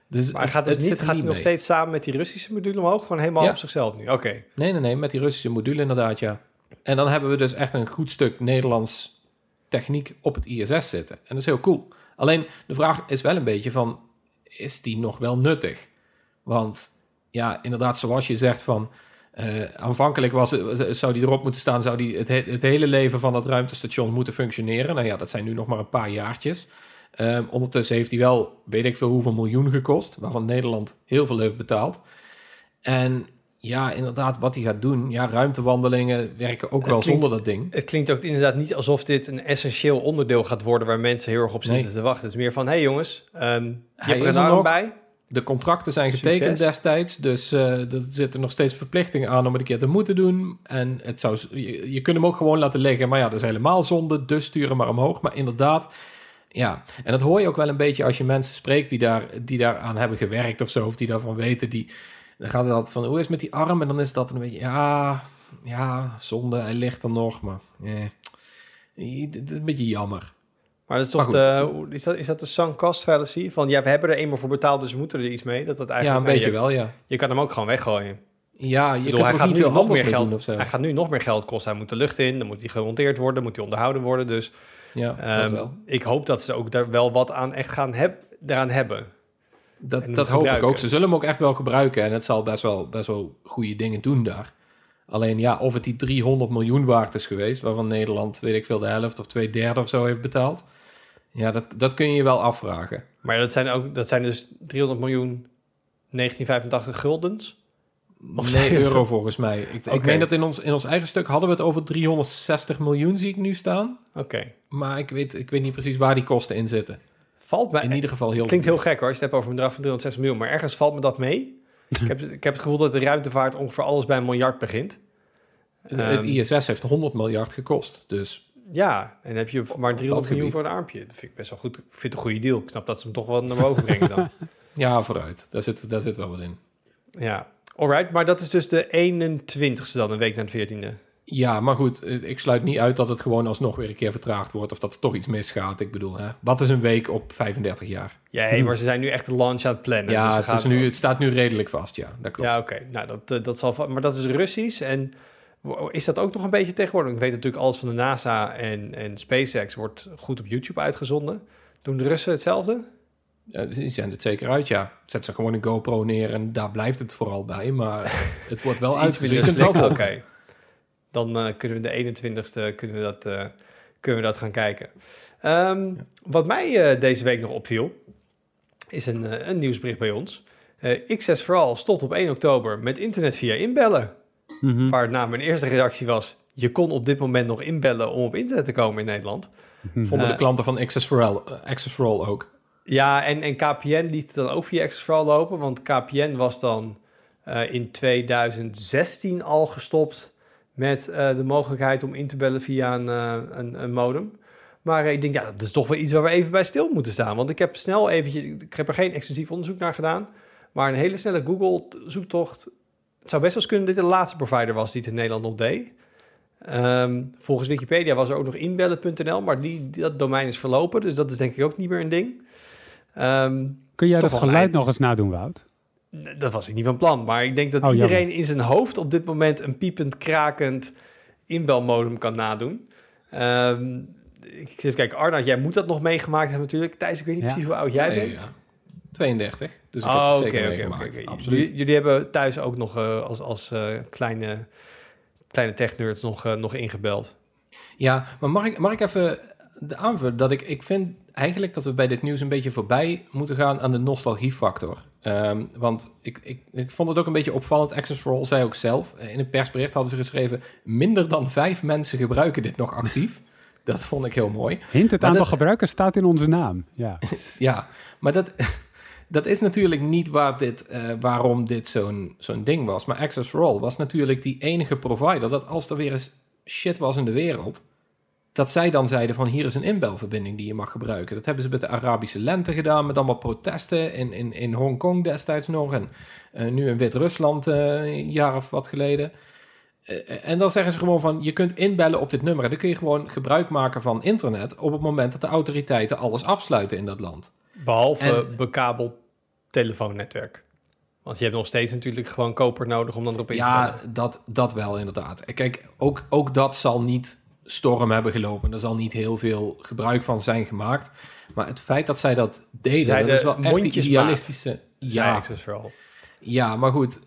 Speaker 4: Dus
Speaker 3: Maar hij gaat dus
Speaker 4: het
Speaker 3: niet, gaat nog steeds samen met die Russische module omhoog? Gewoon helemaal
Speaker 4: Ja.
Speaker 3: op zichzelf nu? Oké.
Speaker 4: Nee, nee, nee, met die Russische module inderdaad, ja. En dan hebben we dus echt een goed stuk Nederlands techniek op het ISS zitten. En dat is heel cool. Alleen de vraag is wel een beetje van, is die nog wel nuttig? Want ja, inderdaad, zoals je zegt van, eh, aanvankelijk was het, zou die erop moeten staan, zou die het, he- het hele leven van dat ruimtestation moeten functioneren. Nou ja, dat zijn nu nog maar een paar jaartjes. Ehm, ondertussen heeft hij wel, weet ik veel hoeveel miljoen gekost, waarvan Nederland heel veel heeft betaald. En ja, inderdaad, wat hij gaat doen. Ja, ruimtewandelingen werken ook
Speaker 3: Het
Speaker 4: wel
Speaker 3: klinkt-
Speaker 4: zonder dat ding.
Speaker 3: Het klinkt ook inderdaad niet alsof dit een essentieel onderdeel gaat worden... waar mensen heel erg op zitten
Speaker 4: Nee.
Speaker 3: te wachten. Het is meer van, hé hey jongens, ehm, je hebt er een bij.
Speaker 4: De contracten zijn getekend destijds, dus eh er zitten nog steeds verplichtingen aan om het een keer te moeten doen. En het zou, je, je kunt hem ook gewoon laten liggen, maar ja, dat is helemaal zonde, dus stuur hem maar omhoog. Maar inderdaad, ja, en dat hoor je ook wel een beetje als je mensen spreekt die daar, die daar aan hebben gewerkt of zo, of die daarvan weten, die, dan gaat het altijd van, hoe is het met die arm? En dan is dat een beetje, ja, ja, zonde, hij ligt er nog, maar eh, het is een beetje jammer.
Speaker 3: Maar dat is toch de, is dat, is dat de sunk cost fallacy? Van ja, we hebben er eenmaal voor betaald, dus we moeten er iets mee. Dat dat
Speaker 4: Ja,
Speaker 3: eigenlijk,
Speaker 4: een beetje
Speaker 3: nee,
Speaker 4: wel, ja.
Speaker 3: je, je kan hem ook gewoon weggooien.
Speaker 4: Ja, je
Speaker 3: bedoel, hij
Speaker 4: ook
Speaker 3: gaat
Speaker 4: niet
Speaker 3: nu nog meer
Speaker 4: mee doen
Speaker 3: geld.
Speaker 4: zo.
Speaker 3: Hij gaat nu nog meer geld kosten. Hij moet de lucht in, dan moet hij gemonteerd worden, moet hij onderhouden worden. Dus
Speaker 4: Ja, dat wel.
Speaker 3: ik hoop dat ze ook daar wel wat aan echt gaan heb, daaraan hebben.
Speaker 4: Dat, dat hoop ik ook. Ze zullen hem ook echt wel gebruiken. En het zal best wel, best wel goede dingen doen daar. Alleen ja, of het die 300 miljoen waard is geweest... waarvan Nederland, weet ik veel, de helft of twee derde of zo heeft betaald... ja, dat, dat kun je je wel afvragen.
Speaker 3: Maar dat zijn, ook, dat zijn dus 300 miljoen 1985 guldens. Of
Speaker 4: Nee, euro volgens mij. Ik, ik meen dat in ons, in ons eigen stuk hadden we het over 360 miljoen, zie ik nu staan.
Speaker 3: Oké.
Speaker 4: Maar ik weet, ik weet niet precies waar die kosten in zitten.
Speaker 3: Valt mij...
Speaker 4: In ieder geval heel...
Speaker 3: Klinkt heel gek hoor, als je het hebt over een bedrag van 360 miljoen. Maar ergens valt me dat mee. ik, heb, ik heb het gevoel dat de ruimtevaart ongeveer alles bij een miljard begint.
Speaker 4: Het
Speaker 3: Ehm,
Speaker 4: ISS heeft 100 miljard gekost. Dus
Speaker 3: Ja, en dan heb je maar 300 miljoen voor een armpje. Dat vind ik best wel goed. Ik vind het een goede deal. Ik snap dat ze hem toch wel naar boven brengen dan.
Speaker 4: ja, vooruit. Daar zit, daar zit wel wat in.
Speaker 3: Ja, alright. Maar dat is dus de 21ste dan, een week na de 14e.
Speaker 4: Ja, maar goed, eh, ik sluit niet uit dat het gewoon alsnog weer een keer vertraagd wordt of dat er toch iets misgaat. Ik bedoel, hè, wat is een week op 35 jaar?
Speaker 3: Ja, hey, maar ze zijn nu echt de launch aan het plannen.
Speaker 4: ja,
Speaker 3: dus
Speaker 4: het, is nu, het staat nu redelijk vast, ja, dat klopt.
Speaker 3: Ja, oké. Nou, dat, eh, dat zal... Maar dat is Russisch. En is dat ook nog een beetje tegenwoordig? Ik weet natuurlijk alles van de NASA en, en SpaceX wordt goed op YouTube uitgezonden. Doen de Russen hetzelfde?
Speaker 4: Ja, die zijn het zeker uit, ja. Zet ze gewoon een GoPro neer en daar blijft het vooral bij. Maar het wordt wel uitgezonden. Je
Speaker 3: minder
Speaker 4: kunt wel
Speaker 3: slik. Oké. Dan eh, kunnen we de 21ste kunnen we dat, eh, kunnen we dat gaan kijken. Ehm, Wat mij eh, deze week nog opviel, is een, een nieuwsbericht bij ons. Eh XS Vooral stopt op 1 oktober met internet via inbellen.
Speaker 5: Mhm.
Speaker 3: Waarna mijn eerste reactie was... je kon op dit moment nog inbellen om op internet te komen in Nederland.
Speaker 4: Vonden de klanten van Access for All, Access for All ook.
Speaker 3: Ja, en, en KPN liet het dan ook via Access for All lopen. Want KPN was dan eh, in 2016 al gestopt met eh, de mogelijkheid om in te bellen via een, eh, een, een modem. Maar eh, ik denk, ja, dat is toch wel iets waar we even bij stil moeten staan. Want ik heb snel eventjes, ik heb er geen extensief onderzoek naar gedaan. Maar een hele snelle Google-zoektocht. Het zou best wel eens kunnen dat dit de laatste provider was die het in Nederland nog deed. Ehm, volgens Wikipedia was er ook nog inbellen.nl, maar die, dat domein is verlopen. Dus dat is denk ik ook niet meer een ding. Ehm,
Speaker 5: Kun jij dat geluid
Speaker 3: eind.
Speaker 5: nog eens nadoen, Wout?
Speaker 3: Dat was ik niet van plan, maar ik denk dat
Speaker 5: Oh,
Speaker 3: iedereen
Speaker 5: jammer.
Speaker 3: in zijn hoofd op dit moment een piepend, krakend inbelmodem kan nadoen. Ehm, ik zit even kijken, Arnoud, jij moet dat nog meegemaakt hebben natuurlijk. Thijs, ik weet niet
Speaker 5: Ja.
Speaker 3: precies hoe oud jij
Speaker 4: Nee,
Speaker 3: bent.
Speaker 4: ja. 32. Dus ik
Speaker 3: Oh,
Speaker 4: heb het
Speaker 3: oké,
Speaker 4: zeker
Speaker 3: oké,
Speaker 4: meegemaakt.
Speaker 3: oké, oké.
Speaker 4: Absoluut.
Speaker 3: Jullie, jullie hebben thuis ook nog eh, als, als eh, kleine, kleine tech-nerds nog, eh, nog ingebeld.
Speaker 4: Ja, maar mag ik, mag ik even de aanvullen dat ik, ik vind eigenlijk dat we bij dit nieuws een beetje voorbij moeten gaan aan de nostalgiefactor. Ehm, want ik, ik, ik vond het ook een beetje opvallend. Access for All zei ook zelf, eh, in een persbericht hadden ze geschreven, minder dan vijf mensen gebruiken dit nog actief. dat vond ik heel mooi.
Speaker 5: Hint, het
Speaker 4: Maar
Speaker 5: aantal
Speaker 4: dat-
Speaker 5: gebruikers staat in onze naam. Ja,
Speaker 4: Ja, maar dat, dat is natuurlijk niet waar dit, eh, waarom dit zo'n zo'n ding was. Maar Access for All was natuurlijk die enige provider dat als er weer eens shit was in de wereld, dat zij dan zeiden van hier is een inbelverbinding die je mag gebruiken. Dat hebben ze met de Arabische lente gedaan, met allemaal protesten in, in, in Hongkong destijds nog en eh, nu in Wit-Rusland eh, een jaar of wat geleden. Eh, en dan zeggen ze gewoon van, je kunt inbellen op dit nummer. En dan kun je gewoon gebruik maken van internet op het moment dat de autoriteiten alles afsluiten in dat land.
Speaker 3: Behalve
Speaker 4: En-
Speaker 3: bekabeld telefoonnetwerk. Want je hebt nog steeds natuurlijk gewoon koper nodig om dan erop in te
Speaker 4: Ja,
Speaker 3: bellen.
Speaker 4: dat, dat wel inderdaad. Kijk, ook, ook dat zal niet storm hebben gelopen. Er zal niet heel veel gebruik van zijn gemaakt. Maar het feit dat zij dat deden, dat is wel echt die
Speaker 3: mondjesmaat,
Speaker 4: idealistische...
Speaker 3: Ja.
Speaker 4: Ja, maar goed.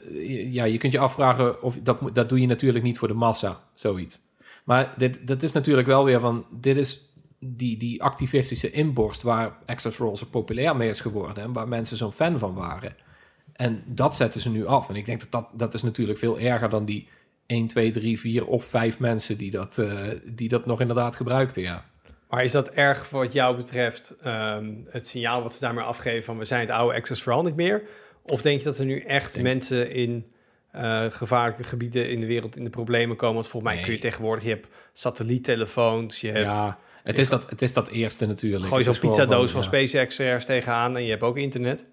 Speaker 4: Ja, je kunt je afvragen of dat, dat doe je natuurlijk niet voor de massa, zoiets. Maar dit, dat is natuurlijk wel weer van... Dit is die, die activistische inborst waar Access for All zo populair mee is geworden... en waar mensen zo'n fan van waren. En dat zetten ze nu af. En ik denk dat dat, dat is natuurlijk veel erger dan die 1, 2, 3, 4 of 5 mensen die dat, eh, die dat nog inderdaad gebruikten, ja.
Speaker 3: Maar is dat erg wat jou betreft ehm, het signaal wat ze daarmee afgeven van we zijn het oude Access vooral niet meer? Of denk je dat er nu echt
Speaker 4: Denk-
Speaker 3: mensen in eh, gevaarlijke gebieden in de wereld in de problemen komen? Want volgens mij
Speaker 4: Nee.
Speaker 3: kun je tegenwoordig, je hebt satelliettelefoons, je hebt
Speaker 4: Ja, het is, dat, het is dat eerste natuurlijk.
Speaker 3: gooi zo'n pizzadoos van,
Speaker 4: ja.
Speaker 3: SpaceX ergens tegenaan en je hebt ook internet.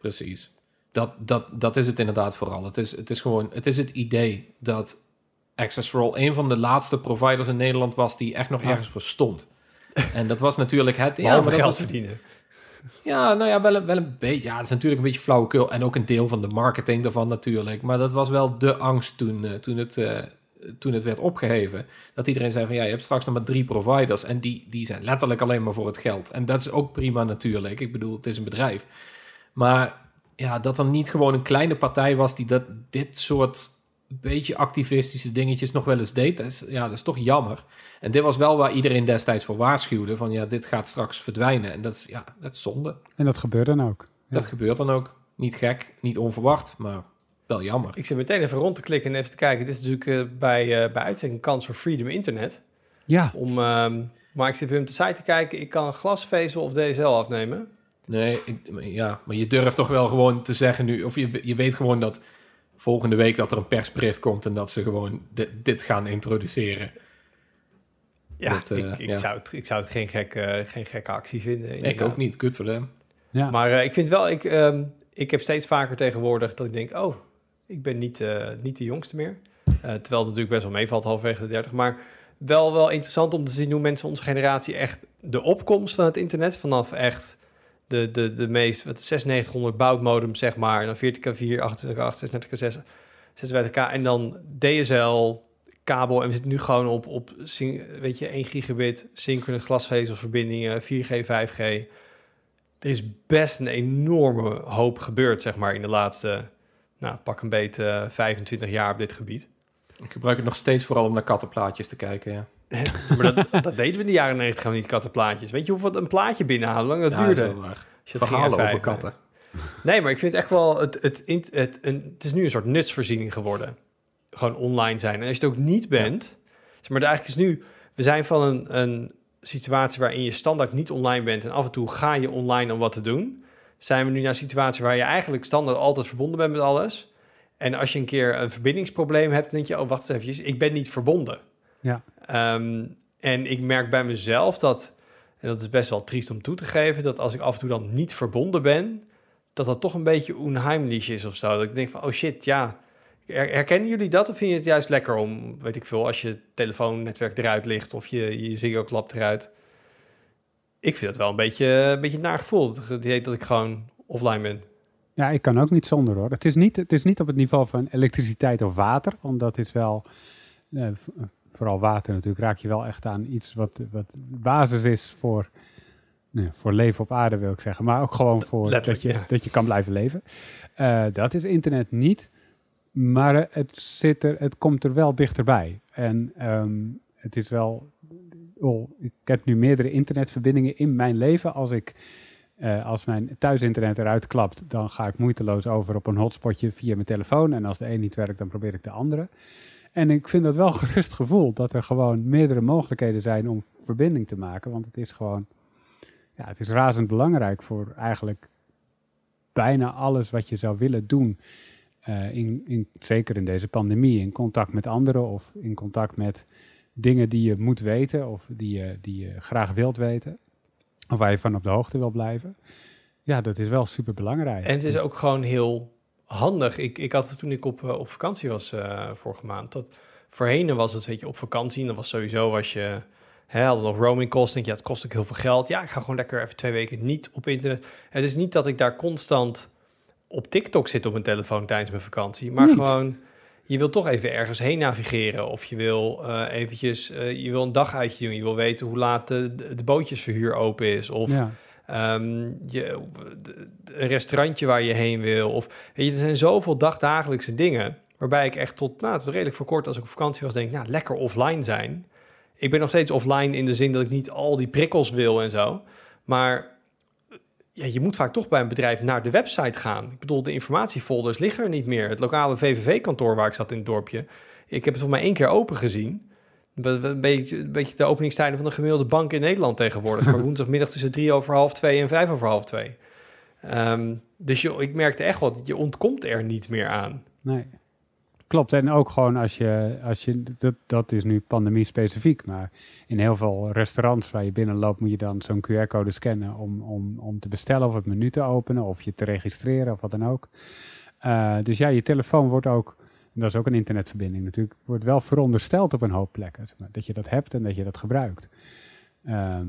Speaker 4: Precies. Dat, dat, dat is het inderdaad vooral. Het is, het is gewoon het, is het idee dat Access for All een van de laatste providers in Nederland was die echt nog ergens voor stond. En dat was natuurlijk het...
Speaker 3: Behalve
Speaker 4: maar
Speaker 3: geld
Speaker 4: was-
Speaker 3: verdienen.
Speaker 4: Ja, nou ja, wel een, wel een beetje. Ja, het is natuurlijk een beetje flauwekul. En ook een deel van de marketing daarvan natuurlijk. Maar dat was wel de angst toen, eh, toen, het, eh, toen het werd opgeheven. Dat iedereen zei van ja, je hebt straks nog maar drie providers. En die, die zijn letterlijk alleen maar voor het geld. En dat is ook prima natuurlijk. Ik bedoel, het is een bedrijf. Maar ja, dat er niet gewoon een kleine partij was die dat, dit soort beetje activistische dingetjes nog wel eens deed. Dat is, ja, dat is toch jammer. En dit was wel waar iedereen destijds voor waarschuwde. Van ja, dit gaat straks verdwijnen. En dat is, ja, dat is zonde.
Speaker 5: en dat gebeurt dan ook. Ja.
Speaker 4: Dat gebeurt dan ook. Niet gek, niet onverwacht, maar wel jammer.
Speaker 3: Ik zit meteen even rond te klikken en even te kijken. Dit is natuurlijk eh, bij, eh bij een kans voor Freedom Internet.
Speaker 5: Ja,
Speaker 3: Om, ehm, maar ik zit bij hem op de site te kijken. Ik kan glasvezel of DSL afnemen.
Speaker 4: Nee, ik, ja, maar je durft toch wel gewoon te zeggen nu... Of je, je weet gewoon dat volgende week dat er een persbericht komt... en dat ze gewoon di- dit gaan introduceren.
Speaker 3: Ja,
Speaker 4: Dat, eh,
Speaker 3: ik, ik,
Speaker 4: ja.
Speaker 3: Zou het, ik zou het geen, gek, geen gekke actie vinden.
Speaker 4: Ik ook niet, good voor them.
Speaker 5: ja.
Speaker 3: Maar eh, ik vind wel, ik, ehm, ik heb steeds vaker tegenwoordig dat ik denk, oh, ik ben niet, eh, niet de jongste meer. Eh, terwijl het natuurlijk best wel meevalt, halverwege de 30. Maar wel, wel interessant om te zien hoe mensen onze generatie echt de opkomst van het internet, vanaf echt de, de, de meest, wat 9600 boutmodem zeg maar, en dan 40k4, 28k8, 36k6, 56k en dan DSL, kabel en we zitten nu gewoon op, op weet je, 1 gigabit synchronous glasvezelverbindingen, 4G, 5G. Er is best een enorme hoop gebeurd, zeg maar, in de laatste, nou, pak een beetje eh, 25 jaar op dit gebied.
Speaker 4: Ik gebruik het nog steeds vooral om naar kattenplaatjes te kijken, ja.
Speaker 3: Maar dat, dat deden we in de jaren 90 gewoon niet, kattenplaatjes. Weet je hoeveel een plaatje binnenhalen, lang dat
Speaker 4: ja,
Speaker 3: duurde?
Speaker 4: Verhalen over katten.
Speaker 3: Nee, maar ik vind echt wel, het, het, het, het, een, het is nu een soort nutsvoorziening geworden. Gewoon online zijn. En als je het ook niet bent, zeg maar, eigenlijk is nu, we zijn van een, een situatie waarin je standaard niet online bent en af en toe ga je online om wat te doen, zijn we nu naar een situatie waar je eigenlijk standaard altijd verbonden bent met alles. En als je een keer een verbindingsprobleem hebt, dan denk je, oh, wacht eens even, ik ben niet verbonden.
Speaker 5: Ja.
Speaker 3: Ehm, en ik merk bij mezelf dat, en dat is best wel triest om toe te geven, dat als ik af en toe dan niet verbonden ben, dat dat toch een beetje onheimlich is of zo. Dat ik denk van, oh shit, ja. Her- Herkennen jullie dat of vind je het juist lekker om, weet ik veel, als je telefoonnetwerk eruit ligt of je, je Ziggo klapt eruit? Ik vind het wel een beetje, een beetje naar gevoel, het dat ik gewoon offline ben.
Speaker 5: Ja, ik kan ook niet zonder hoor. Het is niet, het is niet op het niveau van elektriciteit of water, want dat is wel eh, vooral water natuurlijk, raak je wel echt aan iets wat, wat basis is voor, nee, voor leven op aarde, wil ik zeggen. Maar ook gewoon voor dat je,
Speaker 3: ja.
Speaker 5: dat je kan blijven leven. Eh, dat is internet niet, maar het, zit er, het komt er wel dichterbij. En ehm, het is wel, oh, ik heb nu meerdere internetverbindingen in mijn leven. Als ik eh, als mijn thuisinternet eruit klapt, dan ga ik moeiteloos over op een hotspotje via mijn telefoon. En als de een niet werkt, dan probeer ik de andere. En ik vind dat wel gerust gevoel dat er gewoon meerdere mogelijkheden zijn om verbinding te maken. Want het is gewoon, ja, het is razend belangrijk voor eigenlijk bijna alles wat je zou willen doen. eh, in, in, zeker in deze pandemie, in contact met anderen of in contact met dingen die je moet weten of die je, die je graag wilt weten. Of waar je van op de hoogte wil blijven. Ja, dat is wel super belangrijk.
Speaker 3: En het is ook gewoon heel handig. Ik, ik had het toen ik op, eh, op vakantie was eh, vorige maand. Dat voorheen was het, weet je, op vakantie. En dat was sowieso als je hè, hadden nog roaming kosten. Denk je, ja, het kost ook heel veel geld. Ja, ik ga gewoon lekker even twee weken niet op internet. Het is niet dat ik daar constant op TikTok zit op mijn telefoon tijdens mijn vakantie. Maar
Speaker 5: Niet.
Speaker 3: gewoon, je wil toch even ergens heen navigeren. Of je wil eh, eventjes, eh, je wil een daguitje doen. Je wil weten hoe laat de, de, de bootjesverhuur open is. Of
Speaker 5: ja.
Speaker 3: Ehm, je, een restaurantje waar je heen wil. Of, weet je, er zijn zoveel dagdagelijkse dingen... waarbij ik echt tot, nou, redelijk voor kort als ik op vakantie was... denk, nou, lekker offline zijn. Ik ben nog steeds offline in de zin dat ik niet al die prikkels wil en zo. Maar ja, je moet vaak toch bij een bedrijf naar de website gaan. Ik bedoel, de informatiefolders liggen er niet meer. Het lokale VVV-kantoor waar ik zat in het dorpje... ik heb het nog maar één keer open gezien... Een beetje, een beetje de openingstijden van de gemiddelde bank in Nederland tegenwoordig. Maar woensdagmiddag tussen drie over half twee en vijf over half twee. Ehm, dus je, ik merkte echt wel, je ontkomt er niet meer aan.
Speaker 5: Nee. Klopt, en ook gewoon als je, als je dat, dat is nu pandemie specifiek, maar in heel veel restaurants waar je binnenloopt moet je dan zo'n QR-code scannen om, om, om te bestellen of het menu te openen of je te registreren of wat dan ook. Eh, dus ja, je telefoon wordt ook, en dat is ook een internetverbinding natuurlijk, wordt wel verondersteld op een hoop plekken. Zeg maar, dat je dat hebt en dat je dat gebruikt. Ehm,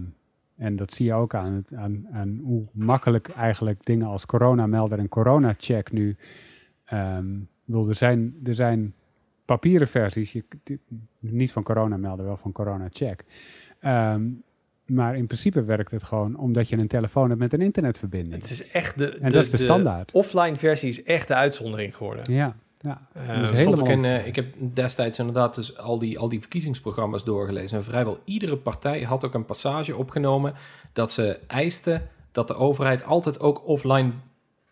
Speaker 5: en dat zie je ook aan, het, aan, aan hoe makkelijk eigenlijk dingen als coronamelder en coronacheck nu bedoel, er zijn, er zijn papieren versies, je, niet van corona melden, wel van corona check. Ehm, maar in principe werkt het gewoon omdat je een telefoon hebt met een internetverbinding.
Speaker 3: Het is echt de,
Speaker 5: en dat is de, standaard.
Speaker 3: offline versie is echt de uitzondering geworden.
Speaker 5: Ja, ja.
Speaker 3: Eh,
Speaker 4: stond ook
Speaker 5: helemaal-
Speaker 4: in, eh, ik heb destijds inderdaad dus al die, al die verkiezingsprogramma's doorgelezen. En vrijwel iedere partij had ook een passage opgenomen dat ze eisten dat de overheid altijd ook offline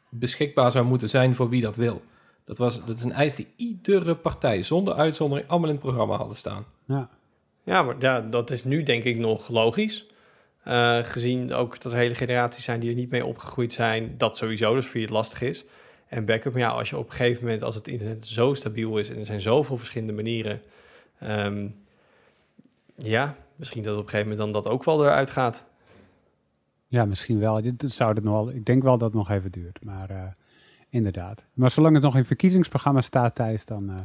Speaker 4: beschikbaar zou moeten zijn voor wie dat wil. Dat, was, dat is een eis die iedere partij zonder uitzondering allemaal in het programma hadden staan.
Speaker 5: ja.
Speaker 3: Ja, maar ja, dat is nu denk ik nog logisch. Eh, gezien ook dat er hele generaties zijn die er niet mee opgegroeid zijn. Dat sowieso, dus voor je het lastig is. En backup, ja, als je op een gegeven moment, als het internet zo stabiel is... en er zijn zoveel verschillende manieren... ehm, ja, misschien dat op een gegeven moment dan dat ook wel eruit gaat.
Speaker 5: ja, misschien wel. Dit zou het nog wel. Ik denk wel dat het nog even duurt, maar eh, inderdaad. Maar zolang het nog in verkiezingsprogramma staat, Thijs, dan eh,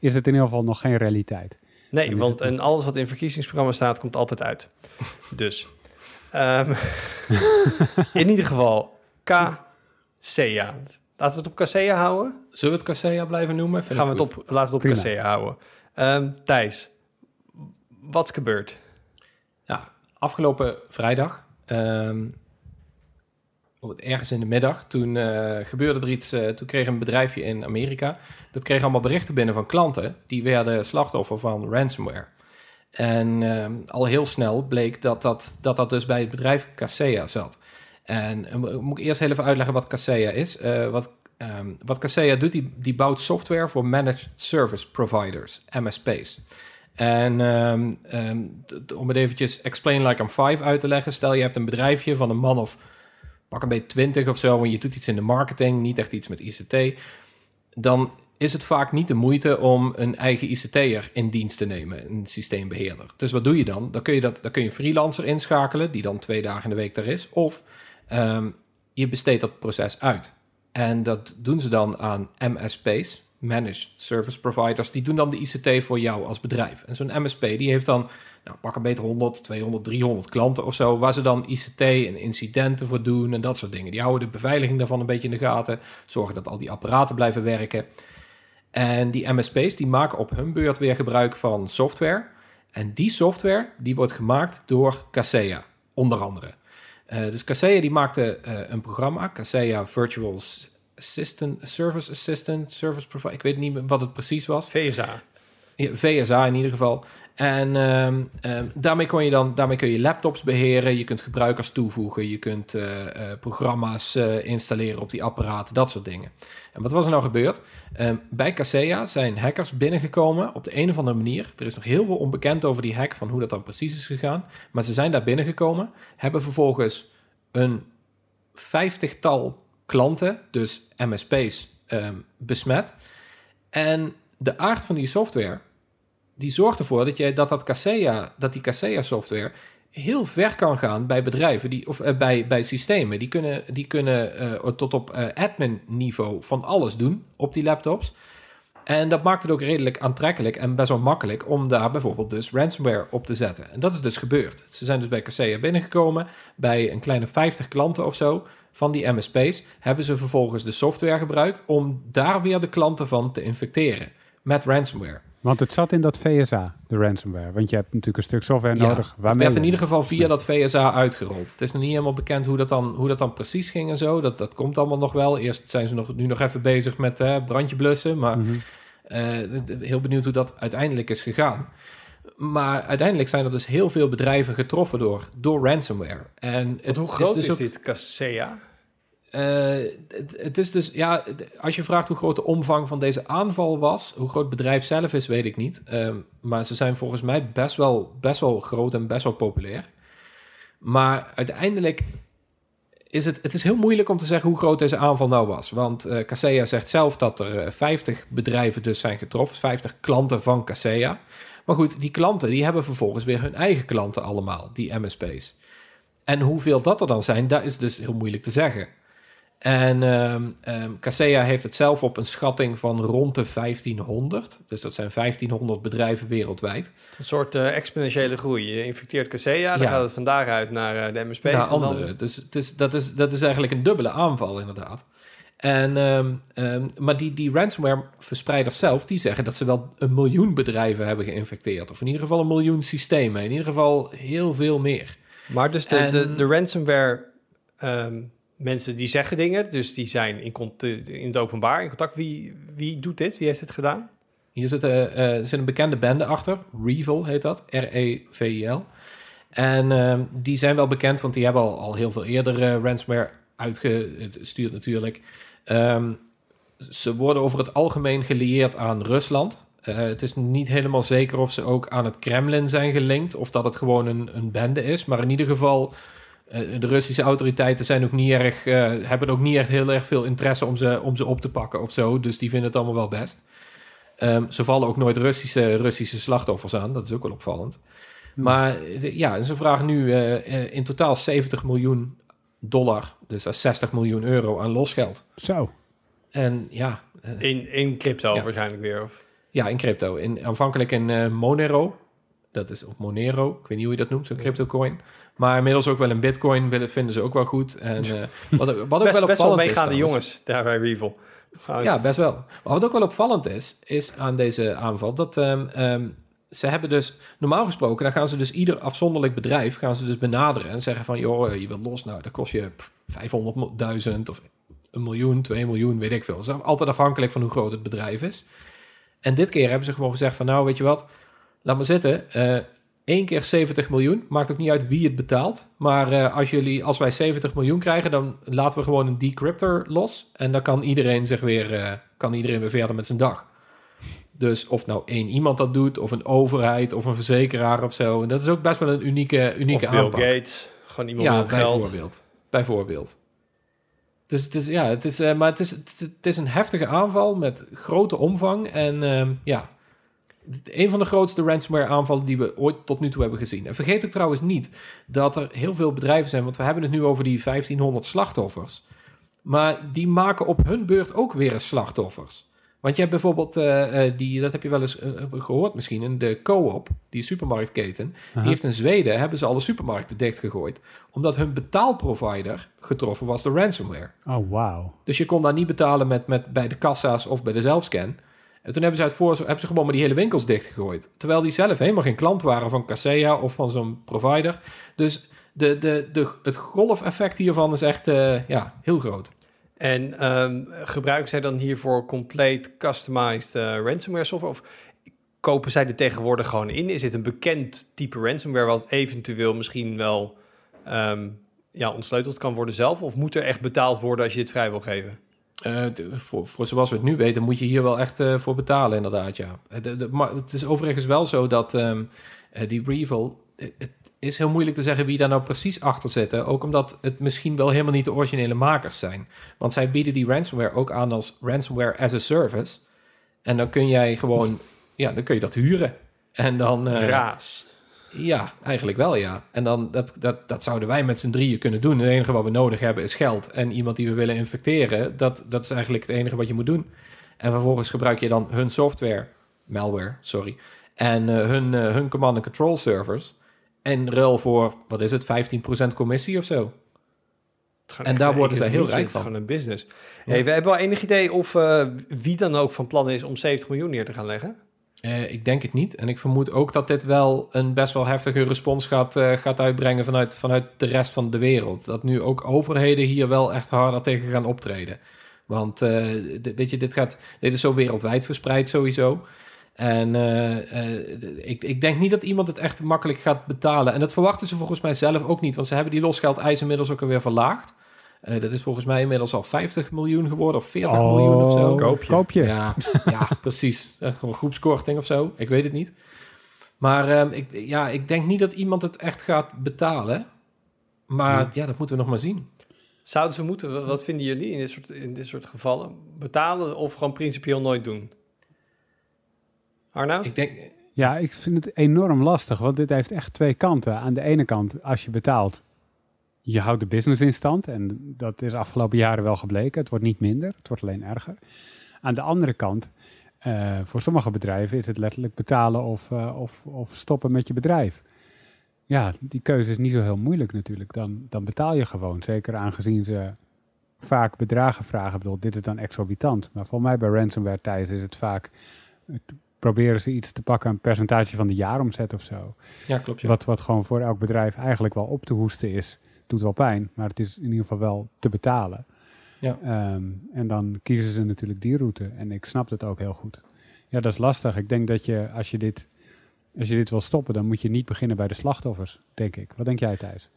Speaker 5: is het in ieder geval nog geen realiteit.
Speaker 3: Nee,
Speaker 5: Dan
Speaker 3: want
Speaker 5: het-
Speaker 3: en alles wat in verkiezingsprogramma staat, komt altijd uit. Dus, ehm, in ieder geval, KCA. Laten we het op KCA houden.
Speaker 4: Zullen we het Casea blijven noemen? Vind
Speaker 3: Gaan we het op, laten we het op. KCA houden. Ehm, Thijs, wat is gebeurd?
Speaker 4: Ja, afgelopen vrijdag, ehm, ergens in de middag, toen eh, gebeurde er iets. eh, toen kreeg een bedrijfje in Amerika, dat kreeg allemaal berichten binnen van klanten. Die werden slachtoffer van ransomware. En ehm, al heel snel bleek dat dat, dat dat dus bij het bedrijf Kaseya zat. En eh, mo- moet ik eerst heel even uitleggen wat Kaseya is. Eh, wat, ehm, wat doet, die, die bouwt software voor managed service providers, MSP's. En ehm, ehm, om het eventjes explain like I'm five uit te leggen. Stel je hebt een bedrijfje van een man of pak een beetje 20 of zo... en je doet iets in de marketing, niet echt iets met ICT... dan is het vaak niet de moeite om een eigen ICT'er in dienst te nemen, een systeembeheerder. Dus wat doe je dan? Dan kun je, dat, dan kun je een freelancer inschakelen, die dan twee dagen in de week er is. Of ehm, je besteedt dat proces uit. En dat doen ze dan aan MSP's, Managed Service Providers. Die doen dan de ICT voor jou als bedrijf. En zo'n MSP die heeft dan, nou, pak een beter 100, 200, 300 klanten of zo... waar ze dan ICT en incidenten voor doen en dat soort dingen. Die houden de beveiliging daarvan een beetje in de gaten. Zorgen dat al die apparaten blijven werken. En die MSP's die maken op hun beurt weer gebruik van software. En die software die wordt gemaakt door Kaseya, onder andere. Uh, dus Kaseya die maakte uh, een programma, Kaseya Virtual Assistant, Service Assistant, Service Provider. Ik weet niet wat het precies was.
Speaker 3: VSA.
Speaker 4: VSA in ieder geval. En um, um, daarmee, kon je dan, daarmee kun je laptops beheren, je kunt gebruikers toevoegen, je kunt uh, uh, programma's uh, installeren op die apparaten, dat soort dingen. En wat was er nou gebeurd? Um, bij Kaseya zijn hackers binnengekomen op de een of andere manier. Er is nog heel veel onbekend over die hack, van hoe dat dan precies is gegaan. Maar ze zijn daar binnengekomen, hebben vervolgens een vijftigtal klanten, dus MSP's, besmet. En de aard van die software die zorgt ervoor dat, je, dat, dat, Kaseya, dat die Kaseya-software heel ver kan gaan bij bedrijven die, of uh, bij, bij systemen. Die kunnen, die kunnen uh, tot op uh, admin-niveau van alles doen op die laptops. En dat maakt het ook redelijk aantrekkelijk en best wel makkelijk om daar bijvoorbeeld dus ransomware op te zetten. En dat is dus gebeurd. Ze zijn dus bij Kaseya binnengekomen, bij een kleine 50 klanten of zo van die MSP's, hebben ze vervolgens de software gebruikt om daar weer de klanten van te infecteren met ransomware.
Speaker 5: Want het zat in dat VSA, de ransomware. Want je hebt natuurlijk een stuk software
Speaker 4: ja,
Speaker 5: nodig.
Speaker 4: Het werd in ieder geval via dat VSA uitgerold. Het is nog niet helemaal bekend hoe dat dan, hoe dat dan precies ging en zo. Dat, dat komt allemaal nog wel. Eerst zijn ze nog, nu nog even bezig met uh, brandje blussen. Maar mm -hmm. uh, heel benieuwd hoe dat uiteindelijk is gegaan. Maar uiteindelijk zijn er dus heel veel bedrijven getroffen door, door ransomware. En
Speaker 3: het, hoe groot is, dus is ook, dit Kaseya?
Speaker 4: Uh, het, het, is dus, ja, als je vraagt hoe groot de omvang van deze aanval was, hoe groot het bedrijf zelf is, weet ik niet. Uh, maar ze zijn volgens mij best wel, best wel groot en best wel populair. Maar uiteindelijk is het, het is heel moeilijk om te zeggen hoe groot deze aanval nou was. Want uh, zegt zelf dat er 50 bedrijven dus zijn getroffen, 50 klanten van Kaseya. Maar goed, die klanten die hebben vervolgens weer hun eigen klanten allemaal, die MSP's. En hoeveel dat er dan zijn, dat is dus heel moeilijk te zeggen. En um, um, Kaseya heeft het zelf op een schatting van rond de 1500. Dus dat zijn 1500 bedrijven wereldwijd.
Speaker 3: Een soort uh, exponentiële groei. Je infecteert Kaseya, dan ja. gaat het van daaruit naar uh, de MSP's.
Speaker 4: Naar andere. Dan... Dus het is, dat, is, dat is eigenlijk een dubbele aanval inderdaad. En, um, um, maar die, die ransomware-verspreiders zelf, die zeggen dat ze wel een miljoen bedrijven hebben geïnfecteerd. Of in ieder geval een miljoen systemen. In ieder geval heel veel meer.
Speaker 3: Maar dus de, en, de, de ransomware... Um, mensen die zeggen dingen, dus die zijn in, in het openbaar in contact. Wie, wie doet dit? Wie heeft het gedaan?
Speaker 4: Hier zit, uh, er zit een bekende bende achter, Revil heet dat, R-E-V-I-L. En uh, die zijn wel bekend, want die hebben al, al heel veel eerder uh, ransomware uitgestuurd natuurlijk. Um, ze worden over het algemeen gelieerd aan Rusland. Het is niet helemaal zeker of ze ook aan het Kremlin zijn gelinkt, of dat het gewoon een, een bende is. Maar in ieder geval de Russische autoriteiten zijn ook niet erg, uh, hebben ook niet echt heel erg veel interesse om ze, om ze op te pakken of zo. Dus die vinden het allemaal wel best. Um, ze vallen ook nooit Russische, Russische slachtoffers aan. Dat is ook wel opvallend. Hmm. Maar ja, ze vragen nu uh, in totaal 70 miljoen dollar. Dus dat is 60 miljoen euro aan losgeld.
Speaker 5: Zo.
Speaker 4: En ja.
Speaker 3: in, in crypto ja. waarschijnlijk weer? Of?
Speaker 4: Ja, in crypto. In, aanvankelijk in Monero. Dat is op Monero. Ik weet niet hoe je dat noemt, zo'n crypto coin. Maar inmiddels ook wel een bitcoin willen, vinden ze ook wel goed. En uh, wat, wat ook
Speaker 3: best,
Speaker 4: wel opvallend
Speaker 3: best wel meegaande
Speaker 4: is...
Speaker 3: jongens daar bij Revel.
Speaker 4: Ja, best wel. Maar wat ook wel opvallend is, is aan deze aanval... dat um, um, ze hebben dus... Normaal gesproken, dan gaan ze dus ieder afzonderlijk bedrijf... gaan ze dus benaderen en zeggen van... joh, je wilt los, nou, dat kost je 500.000 of een miljoen, 2 miljoen, weet ik veel. Is altijd afhankelijk van hoe groot het bedrijf is. En dit keer hebben ze gewoon gezegd van... nou, weet je wat, laat maar zitten... Uh, Eén keer 70 miljoen. Maakt ook niet uit wie het betaalt. Maar uh, als, jullie, als wij 70 miljoen krijgen, dan laten we gewoon een decryptor los. En dan kan iedereen zich weer, uh, kan iedereen weer verder met zijn dag. Dus of nou één iemand dat doet, of een overheid, of een verzekeraar of zo. En dat is ook best wel een unieke, unieke
Speaker 3: of Bill
Speaker 4: aanpak.
Speaker 3: Gates, gewoon iemand
Speaker 4: ja,
Speaker 3: met geld.
Speaker 4: bijvoorbeeld. Bijvoorbeeld. Dus het is, ja, het is, uh, maar het is, het is, het is, een heftige aanval met grote omvang. En uh, ja, een van de grootste ransomware aanvallen die we ooit tot nu toe hebben gezien. En vergeet ook trouwens niet dat er heel veel bedrijven zijn, want we hebben het nu over die 1500 slachtoffers. Maar die maken op hun beurt ook weer eens slachtoffers. Want je hebt bijvoorbeeld, uh, uh, die, dat heb je wel eens uh, gehoord misschien, de Co-op, die supermarktketen. Die heeft in Zweden, hebben ze alle supermarkten dichtgegooid. Omdat hun betaalprovider getroffen was door ransomware.
Speaker 5: Oh, wow.
Speaker 4: Dus je kon daar niet betalen met, met, bij de kassa's of bij de zelfscan. En toen hebben ze, uit voor, hebben ze gewoon maar die hele winkels dichtgegooid. Terwijl die zelf helemaal geen klant waren van Kaseya of van zo'n provider. Dus de, de, de, het golfeffect hiervan is echt uh, ja, heel groot.
Speaker 3: En um, gebruiken zij dan hiervoor compleet customized uh, ransomware software? Of kopen zij er tegenwoordig gewoon in? Is het een bekend type ransomware wat eventueel misschien wel um, ja, ontsleuteld kan worden zelf? Of moet er echt betaald worden als je het vrij wil geven?
Speaker 4: Uh, voor, voor zoals we het nu weten, moet je hier wel echt uh, voor betalen, inderdaad. Ja. Maar het is overigens wel zo dat uh, die Revel. Het is heel moeilijk te zeggen wie daar nou precies achter zit. Ook omdat het misschien wel helemaal niet de originele makers zijn. Want zij bieden die ransomware ook aan als ransomware as a service. En dan kun jij gewoon, ja, dan kun je dat huren. En dan.
Speaker 3: Raas.
Speaker 4: Ja, eigenlijk wel, ja. En dan, dat, dat, dat zouden wij met z'n drieën kunnen doen. Het enige wat we nodig hebben is geld. En iemand die we willen infecteren, dat, dat is eigenlijk het enige wat je moet doen. En vervolgens gebruik je dan hun software, malware, sorry, en uh, hun, uh, hun command and control servers. En ruil voor, wat is het, 15% commissie of zo. En daar worden zij heel rijk van. Het
Speaker 3: is gewoon een business. Ja. Hey, we hebben wel enig idee of uh, wie dan ook van plan is om 70 miljoen neer te gaan leggen?
Speaker 4: Uh, ik denk het niet. En ik vermoed ook dat dit wel een best wel heftige respons gaat, uh, gaat uitbrengen vanuit, vanuit de rest van de wereld. Dat nu ook overheden hier wel echt harder tegen gaan optreden. Want uh, weet je, dit, gaat, dit is zo wereldwijd verspreid sowieso. En ik, ik denk niet dat iemand het echt makkelijk gaat betalen. En dat verwachten ze volgens mij zelf ook niet. Want ze hebben die losgeld inmiddels ook alweer verlaagd. Uh, dat is volgens mij inmiddels al 50 miljoen geworden of 40 oh, miljoen of zo.
Speaker 5: Koop je. Koop je.
Speaker 4: Ja, ja precies. Gewoon groepskorting of zo. Ik weet het niet. Maar um, ik, ja, ik denk niet dat iemand het echt gaat betalen. Maar ja. ja, dat moeten we nog maar zien.
Speaker 3: Zouden ze moeten, wat vinden jullie in dit soort, in dit soort gevallen? Betalen of gewoon principieel nooit doen? Arnoud?
Speaker 4: Ik denk...
Speaker 5: Ja, ik vind het enorm lastig, want dit heeft echt twee kanten. Aan de ene kant, als je betaalt, je houdt de business in stand. En dat is afgelopen jaren wel gebleken. Het wordt niet minder, het wordt alleen erger. Aan de andere kant, uh, voor sommige bedrijven is het letterlijk betalen of, uh, of, of stoppen met je bedrijf. Ja, die keuze is niet zo heel moeilijk natuurlijk. Dan, dan betaal je gewoon. Zeker aangezien ze vaak bedragen vragen. Ik bedoel, dit is dan exorbitant. Maar voor mij bij ransomware thuis is het vaak... proberen ze iets te pakken, een percentage van de jaaromzet of zo.
Speaker 4: Ja, klopt. Ja.
Speaker 5: Wat, wat gewoon voor elk bedrijf eigenlijk wel op te hoesten is doet wel pijn, maar het is in ieder geval wel te betalen.
Speaker 4: Ja.
Speaker 5: Um, en dan kiezen ze natuurlijk die route. En ik snap het ook heel goed. Ja, dat is lastig. Ik denk dat je, als je dit, als je dit wil stoppen, dan moet je niet beginnen bij de slachtoffers, denk ik. Wat denk jij, Thijs?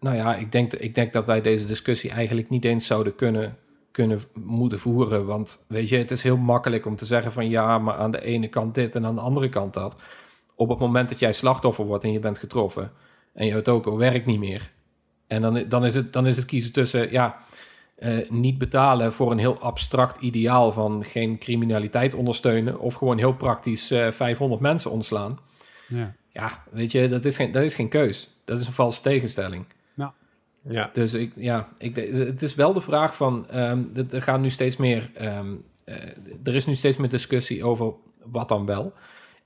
Speaker 4: Nou ja, ik denk, ik denk dat wij deze discussie eigenlijk niet eens zouden kunnen, kunnen moeten voeren. Want weet je, het is heel makkelijk om te zeggen van ja, maar aan de ene kant dit en aan de andere kant dat. Op het moment dat jij slachtoffer wordt en je bent getroffen en je het ook al werkt niet meer en dan, dan, is, het, dan is het kiezen tussen ja, uh, niet betalen voor een heel abstract ideaal van geen criminaliteit ondersteunen. Of gewoon heel praktisch uh, 500 mensen ontslaan.
Speaker 5: Ja.
Speaker 4: ja, weet je, dat is, geen, dat is geen keus. Dat is een valse tegenstelling.
Speaker 5: Ja.
Speaker 3: Ja.
Speaker 4: Dus ik, ja, ik, het is wel de vraag van, um, er gaan nu steeds meer, um, uh, er is nu steeds meer discussie over wat dan wel.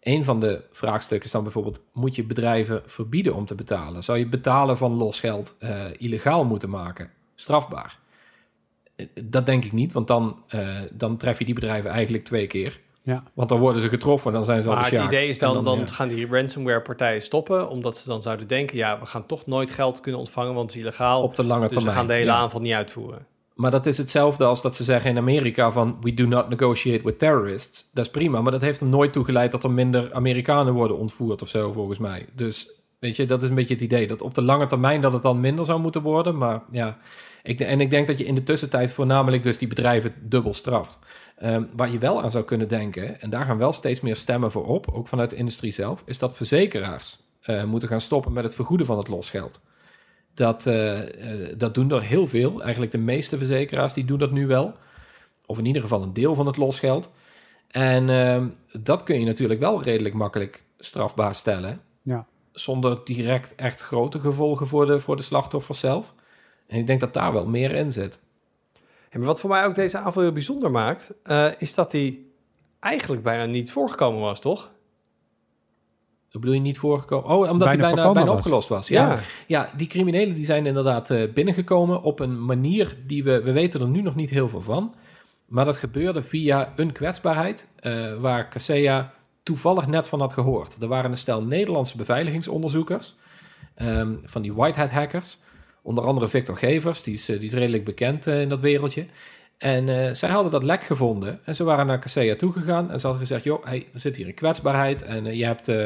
Speaker 4: Een van de vraagstukken is dan bijvoorbeeld: moet je bedrijven verbieden om te betalen? Zou je betalen van losgeld uh, illegaal moeten maken? Strafbaar? Eh, dat denk ik niet, want dan, uh, dan tref je die bedrijven eigenlijk twee keer.
Speaker 5: Ja.
Speaker 4: Want dan worden ze getroffen, dan zijn ze
Speaker 3: maar
Speaker 4: al
Speaker 3: het idee is dan, dan, dan ja. gaan die ransomware partijen stoppen, omdat ze dan zouden denken, ja, we gaan toch nooit geld kunnen ontvangen, want het is illegaal.
Speaker 4: Op de lange
Speaker 3: dus
Speaker 4: termijn.
Speaker 3: we gaan de hele
Speaker 4: ja.
Speaker 3: aanval niet uitvoeren.
Speaker 4: Maar dat is hetzelfde als dat ze zeggen in Amerika van we do not negotiate with terrorists. Dat is prima, maar dat heeft er nooit toe geleid dat er minder Amerikanen worden ontvoerd of zo, volgens mij. Dus weet je, dat is een beetje het idee. Dat op de lange termijn dat het dan minder zou moeten worden. Maar ja, ik, en ik denk dat je in de tussentijd voornamelijk dus die bedrijven dubbel straft. Um, waar je wel aan zou kunnen denken, en daar gaan wel steeds meer stemmen voor op, ook vanuit de industrie zelf, is dat verzekeraars uh, moeten gaan stoppen met het vergoeden van het losgeld. Dat, uh, uh, dat doen er heel veel. Eigenlijk de meeste verzekeraars die doen dat nu wel. Of in ieder geval een deel van het losgeld. En uh, dat kun je natuurlijk wel redelijk makkelijk strafbaar stellen.
Speaker 5: Ja.
Speaker 4: Zonder direct echt grote gevolgen voor de, voor de slachtoffers zelf. En ik denk dat daar wel meer in zit.
Speaker 3: En wat voor mij ook deze aanval heel bijzonder maakt, uh, is dat die eigenlijk bijna niet voorgekomen was, toch?
Speaker 4: Dat bedoel je niet voorgekomen? Oh, omdat bijna hij bijna, bijna opgelost was. Ja. ja. Ja. die criminelen die zijn inderdaad uh, binnengekomen op een manier die we... We weten er nu nog niet heel veel van. Maar dat gebeurde via een kwetsbaarheid uh, waar Kaseya toevallig net van had gehoord. Er waren een stel Nederlandse beveiligingsonderzoekers um, van die Whitehead hackers. Onder andere Victor Gevers, die is, die is redelijk bekend in dat wereldje. En uh, zij hadden dat lek gevonden en ze waren naar Kaseya toegegaan en ze hadden gezegd, joh, hey, er zit hier een kwetsbaarheid en uh, je hebt, uh,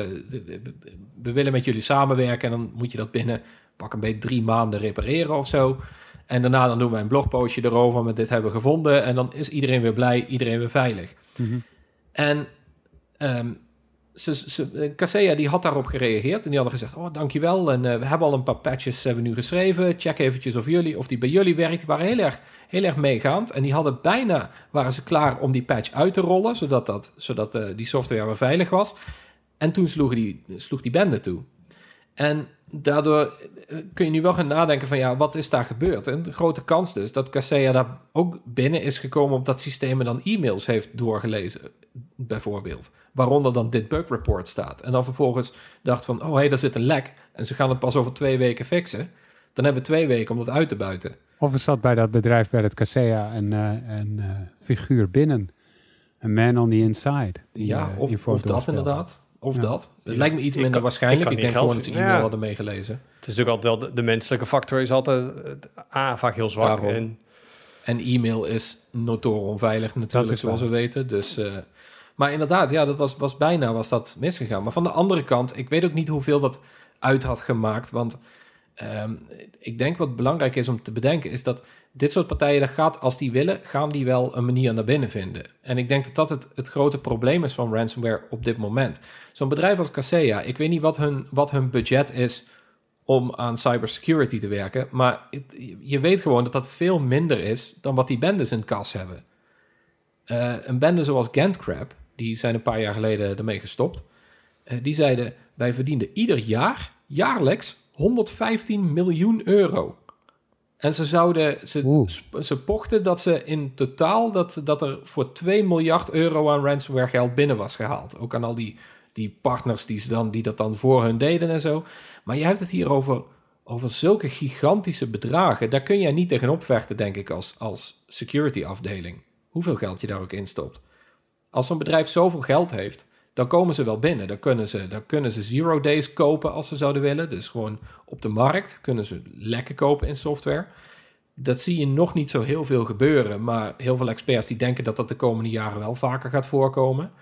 Speaker 4: we willen met jullie samenwerken en dan moet je dat binnen pak een beetje drie maanden repareren of zo. En daarna dan doen wij een blogpostje erover met dit hebben we gevonden en dan is iedereen weer blij, iedereen weer veilig. Mm -hmm. En um, ze, ze, Kaseya die had daarop gereageerd en die hadden gezegd: Oh, dankjewel. En uh, we hebben al een paar patches hebben nu geschreven. Check eventjes of jullie of die bij jullie werkt. Die waren heel erg, heel erg meegaand. En die hadden bijna waren ze klaar om die patch uit te rollen, zodat, dat, zodat uh, die software weer veilig was. En toen sloeg die, sloeg die bende toe. En daardoor eh, kun je nu wel gaan nadenken van ja, wat is daar gebeurd? En de grote kans dus dat Kaseya daar ook binnen is gekomen op dat systeem en dan e-mails heeft doorgelezen, bijvoorbeeld. Waaronder dan dit bug report staat. En dan vervolgens dacht van, oh hé, hey, daar zit een lek. En ze gaan het pas over twee weken fixen. Dan hebben we twee weken om dat uit te buiten.
Speaker 5: Of er zat bij dat bedrijf, bij het Kaseya, een, uh, een uh, figuur binnen. Een man on the inside.
Speaker 4: Die, ja, of, of dat inderdaad. Of ja. dat. Het lijkt me iets minder ik, waarschijnlijk. Ik, ik denk gewoon dat ze e-mail ja. hadden meegelezen.
Speaker 3: Het is natuurlijk altijd wel... De, de menselijke factor is altijd... A, vaak heel zwak. Daarom. En,
Speaker 4: en e-mail is notoren onveilig natuurlijk, zoals we weten. Dus... Uh, maar inderdaad, ja, dat was, was bijna was dat misgegaan. Maar van de andere kant, ik weet ook niet hoeveel dat uit had gemaakt. Want um, ik denk wat belangrijk is om te bedenken, is dat dit soort partijen, dat gaat, als die willen, gaan die wel een manier naar binnen vinden. En ik denk dat dat het, het grote probleem is van ransomware op dit moment. Zo'n bedrijf als Kaseya, ik weet niet wat hun, wat hun budget is om aan cybersecurity te werken, maar je weet gewoon dat dat veel minder is dan wat die bendes in kas hebben. Uh, een bende zoals Gantcrab, die zijn een paar jaar geleden ermee gestopt. Uh, die zeiden, wij verdienden ieder jaar, jaarlijks, 115 miljoen euro. En ze zouden, ze, ze pochten dat ze in totaal, dat, dat er voor 2 miljard euro aan ransomware geld binnen was gehaald. Ook aan al die, die partners die, ze dan, die dat dan voor hun deden en zo. Maar je hebt het hier over, over zulke gigantische bedragen. Daar kun je niet tegenop vechten, denk ik, als, als security afdeling. Hoeveel geld je daar ook in stopt. Als zo'n bedrijf zoveel geld heeft, dan komen ze wel binnen. Dan kunnen ze, dan kunnen ze zero days kopen als ze zouden willen. Dus gewoon op de markt kunnen ze lekker kopen in software. Dat zie je nog niet zo heel veel gebeuren. Maar heel veel experts die denken dat dat de komende jaren wel vaker gaat voorkomen.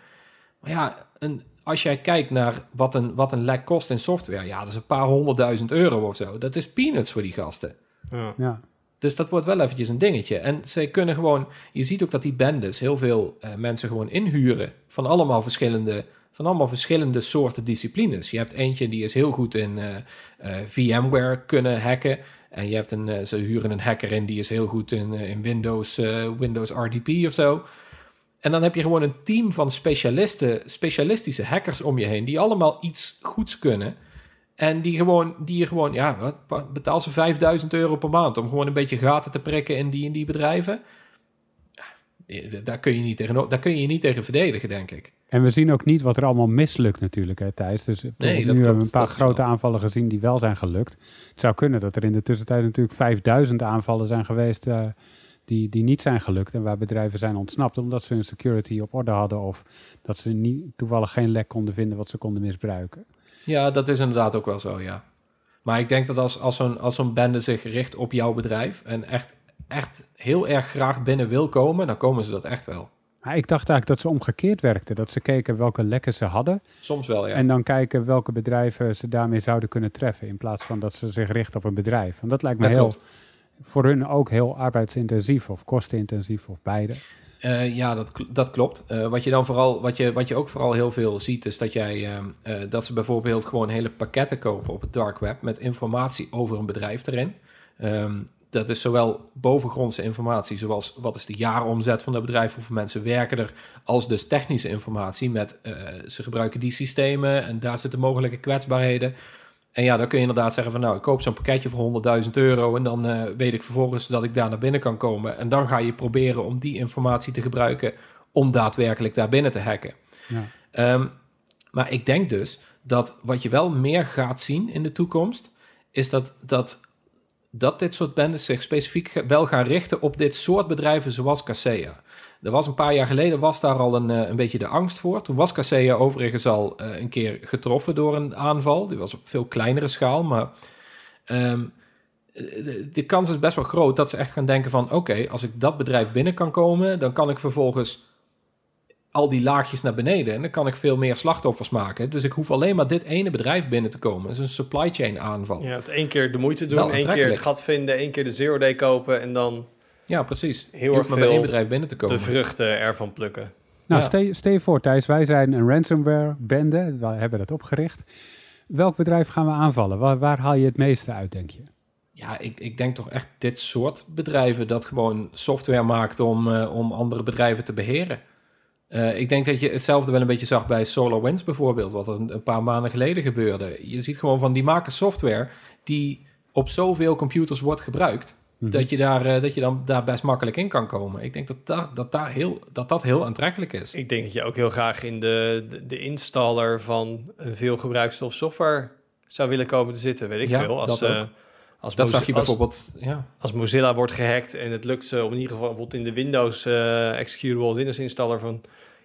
Speaker 4: Maar ja, een, als jij kijkt naar wat een, wat een lek kost in software. Ja, dat is een paar honderdduizend euro of zo. Dat is peanuts voor die gasten. Ja. ja. Dus dat wordt wel eventjes een dingetje. En zij kunnen gewoon, je ziet ook dat die bendes heel veel uh, mensen gewoon inhuren van allemaal verschillende, van allemaal verschillende soorten disciplines. Je hebt eentje die is heel goed in uh, uh, VMware kunnen hacken. En je hebt een, ze huren een hacker in die is heel goed in, in Windows, Windows RDP of zo. En dan heb je gewoon een team van specialisten, specialistische hackers om je heen, die allemaal iets goeds kunnen. En die gewoon, die je gewoon, ja, wat, betaal ze 5000 euro per maand om gewoon een beetje gaten te prikken in die en die bedrijven. Daar kun, je niet tegen, daar kun je je niet tegen verdedigen, denk ik.
Speaker 5: En we zien ook niet wat er allemaal mislukt natuurlijk, hè, Thijs. Dus nee, nu hebben we een paar grote aanvallen gezien die wel zijn gelukt. Het zou kunnen dat er in de tussentijd natuurlijk 5000 aanvallen zijn geweest uh, die, die niet zijn gelukt. En waar bedrijven zijn ontsnapt omdat ze hun security op orde hadden of dat ze niet, toevallig geen lek konden vinden wat ze konden misbruiken.
Speaker 4: Ja, dat is inderdaad ook wel zo, ja. Maar ik denk dat als, als zo'n als zo'n bende zich richt op jouw bedrijf en echt, echt heel erg graag binnen wil komen, dan komen ze dat echt wel.
Speaker 5: Maar ik dacht eigenlijk dat ze omgekeerd werkten. Dat ze keken welke lekken ze hadden.
Speaker 4: Soms wel, ja.
Speaker 5: En dan kijken welke bedrijven ze daarmee zouden kunnen treffen. In plaats van dat ze zich richten op een bedrijf. Want dat lijkt me heel, voor hun ook heel arbeidsintensief of kostenintensief of beide.
Speaker 4: Uh, ja, dat, dat klopt. Uh, wat je dan vooral, wat je, wat je ook vooral heel veel ziet, is dat jij uh, dat ze bijvoorbeeld gewoon hele pakketten kopen op het dark web met informatie over een bedrijf erin. Um, dat is zowel bovengrondse informatie, zoals wat is de jaaromzet van het bedrijf, hoeveel mensen werken er, als dus technische informatie met ze gebruiken die systemen en daar zitten mogelijke kwetsbaarheden. En ja, dan kun je inderdaad zeggen van nou, ik koop zo'n pakketje voor 100.000 euro en dan uh, weet ik vervolgens dat ik daar naar binnen kan komen. En dan ga je proberen om die informatie te gebruiken om daadwerkelijk daar binnen te hacken. Ja. Um, maar ik denk dus dat wat je wel meer gaat zien in de toekomst, is dat, dat dat dit soort bendes zich specifiek wel gaan richten op dit soort bedrijven zoals Kaseya. Er was een paar jaar geleden was daar al een, een beetje de angst voor. Toen was Kaseya overigens al een keer getroffen door een aanval. Die was op veel kleinere schaal, maar ehm, de, de, kans is best wel groot dat ze echt gaan denken van... oké, als ik dat bedrijf binnen kan komen... dan kan ik vervolgens al die laagjes naar beneden... en dan kan ik veel meer slachtoffers maken. Dus ik hoef alleen maar dit ene bedrijf binnen te komen. Dat is een supply chain aanval.
Speaker 3: Ja, het één keer de moeite doen, één keer het gat vinden... één keer de zero day kopen en dan...
Speaker 4: Ja, precies. Heel erg maar bij één bedrijf binnen te komen.
Speaker 3: De vruchten ervan plukken.
Speaker 5: Nou, ja. stel, je voor Thijs, wij zijn een ransomware-bende. Wij hebben dat opgericht. Welk bedrijf gaan we aanvallen? Waar, waar haal je het meeste uit, denk je?
Speaker 4: Ja, ik, ik denk toch echt dit soort bedrijven dat gewoon software maakt om, uh, om andere bedrijven te beheren. Uh, ik denk dat je hetzelfde wel een beetje zag bij SolarWinds bijvoorbeeld, wat er een, een, paar maanden geleden gebeurde. Je ziet gewoon van die maken software die op zoveel computers wordt gebruikt, -hmm. dat, je daar, uh, dat je dan daar best makkelijk in kan komen. Ik denk dat, daar, dat, daar heel, dat dat heel aantrekkelijk is.
Speaker 3: Ik denk dat je ook heel graag in de, de, de installer van een veel gebruikte software zou willen komen te zitten, weet ik
Speaker 4: ja,
Speaker 3: veel. Als,
Speaker 4: als dat zag je bijvoorbeeld,
Speaker 3: als,
Speaker 4: ja.
Speaker 3: Als Mozilla wordt gehackt en het lukt ze om in ieder geval bijvoorbeeld in de Windows uh, executable Windows installer van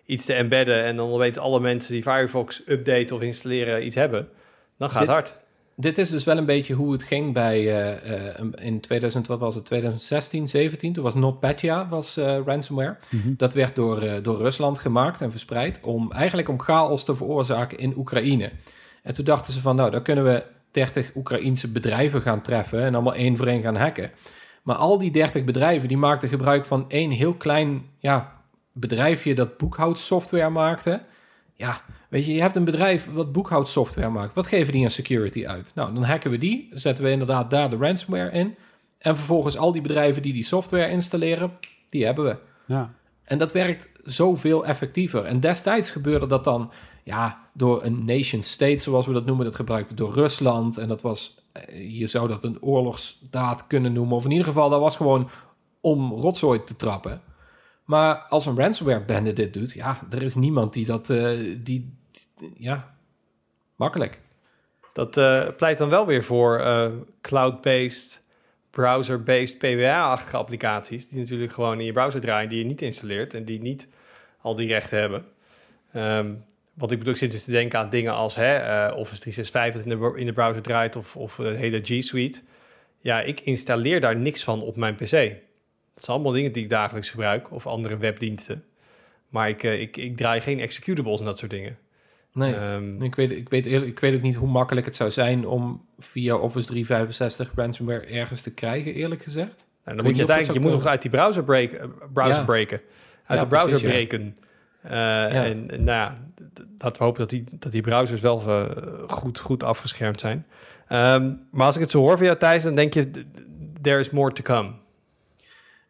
Speaker 3: iets te embedden en dan weten alle mensen die Firefox updaten of installeren iets hebben, dan gaat
Speaker 4: dit,
Speaker 3: het hard.
Speaker 4: Dit is dus wel een beetje hoe het ging bij uh, uh, in 2000, wat was het, 2016, 17. Toen was NotPetya was ransomware. Mm -hmm. Dat werd door, door Rusland gemaakt en verspreid om eigenlijk om chaos te veroorzaken in Oekraïne. En toen dachten ze van, nou, daar kunnen we 30 Oekraïense bedrijven gaan treffen en allemaal één voor één gaan hacken. Maar al die 30 bedrijven die maakten gebruik van één heel klein ja, bedrijfje dat boekhoudsoftware maakte. Ja, weet je, je hebt een bedrijf wat boekhoudsoftware maakt. Wat geven die aan security uit? Nou, dan hacken we die, zetten we inderdaad daar de ransomware in. En vervolgens al die bedrijven die die software installeren, die hebben we.
Speaker 5: Ja.
Speaker 4: En dat werkt zoveel effectiever. En destijds gebeurde dat dan ja, door een nation state, zoals we dat noemen. Dat gebruikte door Rusland. En dat was, eh, je zou dat een oorlogsdaad kunnen noemen. Of in ieder geval, dat was gewoon om rotzooi te trappen. Maar als een ransomware bende dit doet, ja, er is niemand die dat, uh, die, die, ja, makkelijk.
Speaker 3: Dat uh, pleit dan wel weer voor uh, cloud-based, browser-based PWA-achtige applicaties, die natuurlijk gewoon in je browser draaien, die je niet installeert en die niet al die rechten hebben. Um, wat ik bedoel, zit dus te denken aan dingen als hè, uh, Office 365 dat in de, in de browser draait of, of de hele G Suite. Ja, ik installeer daar niks van op mijn PC. Dat zijn allemaal dingen die ik dagelijks gebruik of andere webdiensten. Maar ik, ik, ik draai geen executables en dat soort dingen.
Speaker 4: Nee, um, ik, weet, ik, weet, ik weet ook niet hoe makkelijk het zou zijn om via Office 365 ransomware ergens te krijgen, eerlijk gezegd.
Speaker 3: Nou, dan moet je uiteindelijk, je moet nog uit die browser, break, uh, browser ja. breken. Uit ja, de browser precies, breken. Uh, ja. En, en nou ja, laten we hopen dat die, dat die browsers wel uh, goed, goed afgeschermd zijn. Um, maar als ik het zo hoor van jou, Thijs, dan denk je, there is more to come.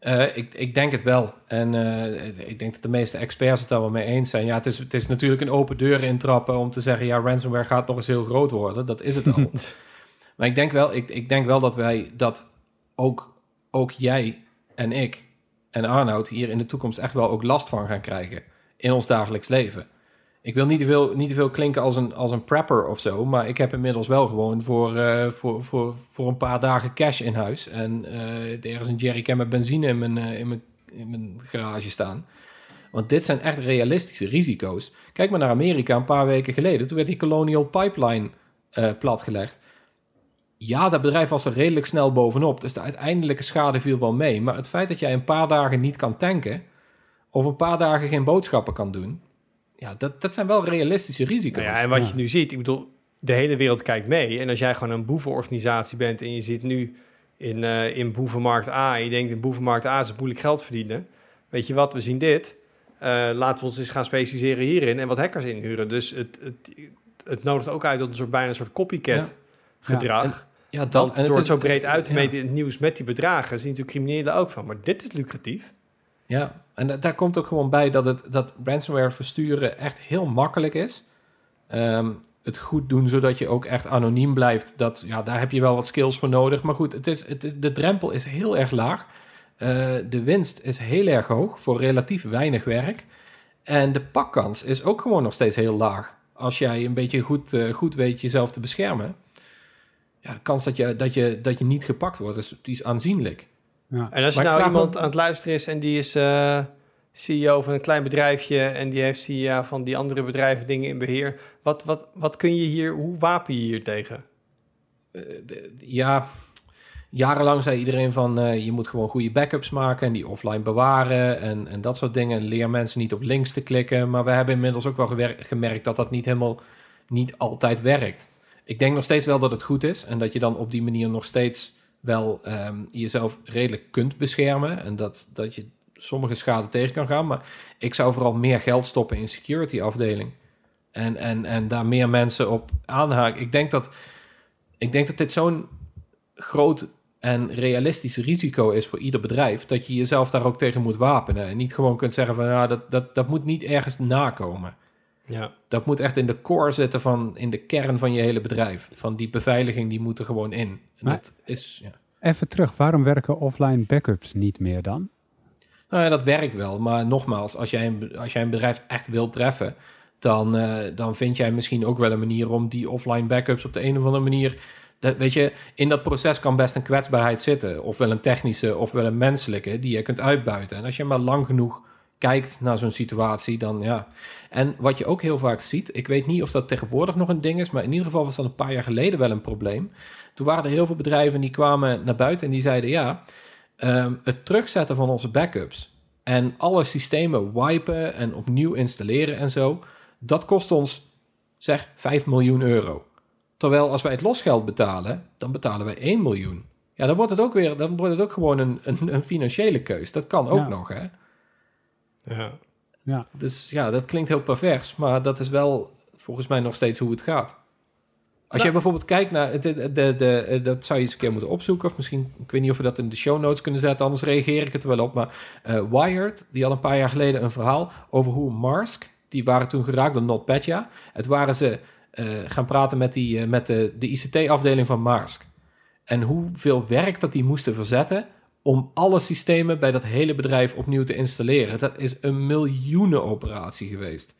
Speaker 4: Uh, ik, ik denk het wel. En uh, ik denk dat de meeste experts het daar wel mee eens zijn. Ja, het is, het is natuurlijk een open deur intrappen om te zeggen... ja, ransomware gaat nog eens heel groot worden. Dat is het al. maar ik denk wel, ik, ik denk wel dat wij dat ook, ook jij en ik en Arnoud... hier in de toekomst echt wel ook last van gaan krijgen in ons dagelijks leven. Ik wil niet te veel, niet te veel klinken als een, als een prepper of zo, maar ik heb inmiddels wel gewoon voor, uh, voor, voor, voor een paar dagen cash in huis. En uh, er is een jerrycan met benzine in mijn, uh, in, mijn, in mijn garage staan. Want dit zijn echt realistische risico's. Kijk maar naar Amerika een paar weken geleden. Toen werd die Colonial Pipeline platgelegd. Ja, dat bedrijf was er redelijk snel bovenop. Dus de uiteindelijke schade viel wel mee. Maar het feit dat jij een paar dagen niet kan tanken of een paar dagen geen boodschappen kan doen. Ja, dat, dat zijn wel realistische risico's.
Speaker 3: Nou ja, en wat je nu ziet, ik bedoel, de hele wereld kijkt mee. En als jij gewoon een boevenorganisatie bent en je zit nu in, uh, in boevenmarkt A en je denkt in boevenmarkt A is het moeilijk geld verdienen. Weet je wat, we zien dit. Uh, laten we ons eens gaan specialiseren hierin en wat hackers inhuren. Dus het, het, het nodigt ook uit tot een soort bijna een soort copycat ja. gedrag. Ja, en,
Speaker 4: ja, dat
Speaker 3: en het wordt zo breed uit te meten in het nieuws met die bedragen. Zien natuurlijk criminelen ook van. Maar dit is lucratief.
Speaker 4: Ja, en daar komt ook gewoon bij dat, het, dat ransomware versturen echt heel makkelijk is. Um, het goed doen zodat je ook echt anoniem blijft, dat, ja, daar heb je wel wat skills voor nodig. Maar goed, het is, het is, de drempel is heel erg laag. Uh, de winst is heel erg hoog voor relatief weinig werk. En de pakkans is ook gewoon nog steeds heel laag. Als jij een beetje goed, uh, goed weet jezelf te beschermen. ja, de kans dat je, dat, je, dat je niet gepakt wordt, is, is aanzienlijk.
Speaker 5: Ja.
Speaker 3: En als je nou iemand
Speaker 4: me-
Speaker 3: aan het luisteren is en die is eh, CEO van een klein bedrijfje en die heeft CEO van die andere bedrijven dingen in beheer, wat, wat, wat kun je hier, hoe wapen je hier tegen?
Speaker 4: Eh, de- ja, jarenlang zei iedereen van eh, je moet gewoon goede backups maken en die offline bewaren en, en dat soort dingen. Leer mensen niet op links te klikken. Maar we hebben inmiddels ook wel gemerkt dat dat niet helemaal niet altijd werkt. Ik denk nog steeds wel dat het goed is en dat je dan op die manier nog steeds wel ehm, jezelf redelijk kunt beschermen en dat, dat je sommige schade tegen kan gaan. Maar ik zou vooral meer geld stoppen in security afdeling. En, en, en daar meer mensen op aanhaken. Ik denk dat, ik denk dat dit zo'n groot en realistisch risico is voor ieder bedrijf, dat je jezelf daar ook tegen moet wapenen. En niet gewoon kunt zeggen van, nou, dat, dat, dat moet niet ergens nakomen.
Speaker 3: Ja.
Speaker 4: Dat moet echt in de core zitten van, in de kern van je hele bedrijf. Van die beveiliging, die moet er gewoon in. En
Speaker 5: Maar-
Speaker 4: dat is, ja.
Speaker 5: Even terug, waarom werken offline backups niet meer dan?
Speaker 4: Nou ja, dat werkt wel. Maar nogmaals, als jij een, als jij een bedrijf echt wilt treffen, dan, eh, dan vind jij misschien ook wel een manier om die offline backups op de een of andere manier. Dat, weet je, in dat proces kan best een kwetsbaarheid zitten. Ofwel een technische, ofwel een menselijke, die je kunt uitbuiten. En als je maar lang genoeg kijkt naar zo'n situatie, dan ja. En wat je ook heel vaak ziet, ik weet niet of dat tegenwoordig nog een ding is, maar in ieder geval was dat een paar jaar geleden wel een probleem. Toen waren er heel veel bedrijven die kwamen naar buiten en die zeiden: ja, ehm, het terugzetten van onze backups en alle systemen wipen en opnieuw installeren en zo, dat kost ons zeg 5 miljoen euro. Terwijl als wij het losgeld betalen, dan betalen wij 1 miljoen. Ja, dan wordt het ook weer, dan wordt het ook gewoon een, een, een financiële keus. Dat kan ook
Speaker 5: Ja.
Speaker 4: nog, hè?
Speaker 3: Ja.
Speaker 5: Ja,
Speaker 4: Dus ja, dat klinkt heel pervers, maar dat is wel volgens mij nog steeds hoe het gaat. Als je bijvoorbeeld kijkt naar, de, de, de, de- dat zou je eens een keer moeten opzoeken, of misschien, ik weet niet of we dat in de show notes kunnen zetten, anders reageer ik het er wel op. Maar eh, Wired, die had een paar jaar geleden een verhaal over hoe Marsk, die waren toen geraakt door NotPetya, het waren ze eh, gaan praten met, die, eh, met de, de ICT-afdeling van Maersk. En hoeveel werk dat die moesten verzetten om alle systemen bij dat hele bedrijf opnieuw te installeren. Dat is een miljoenenoperatie geweest.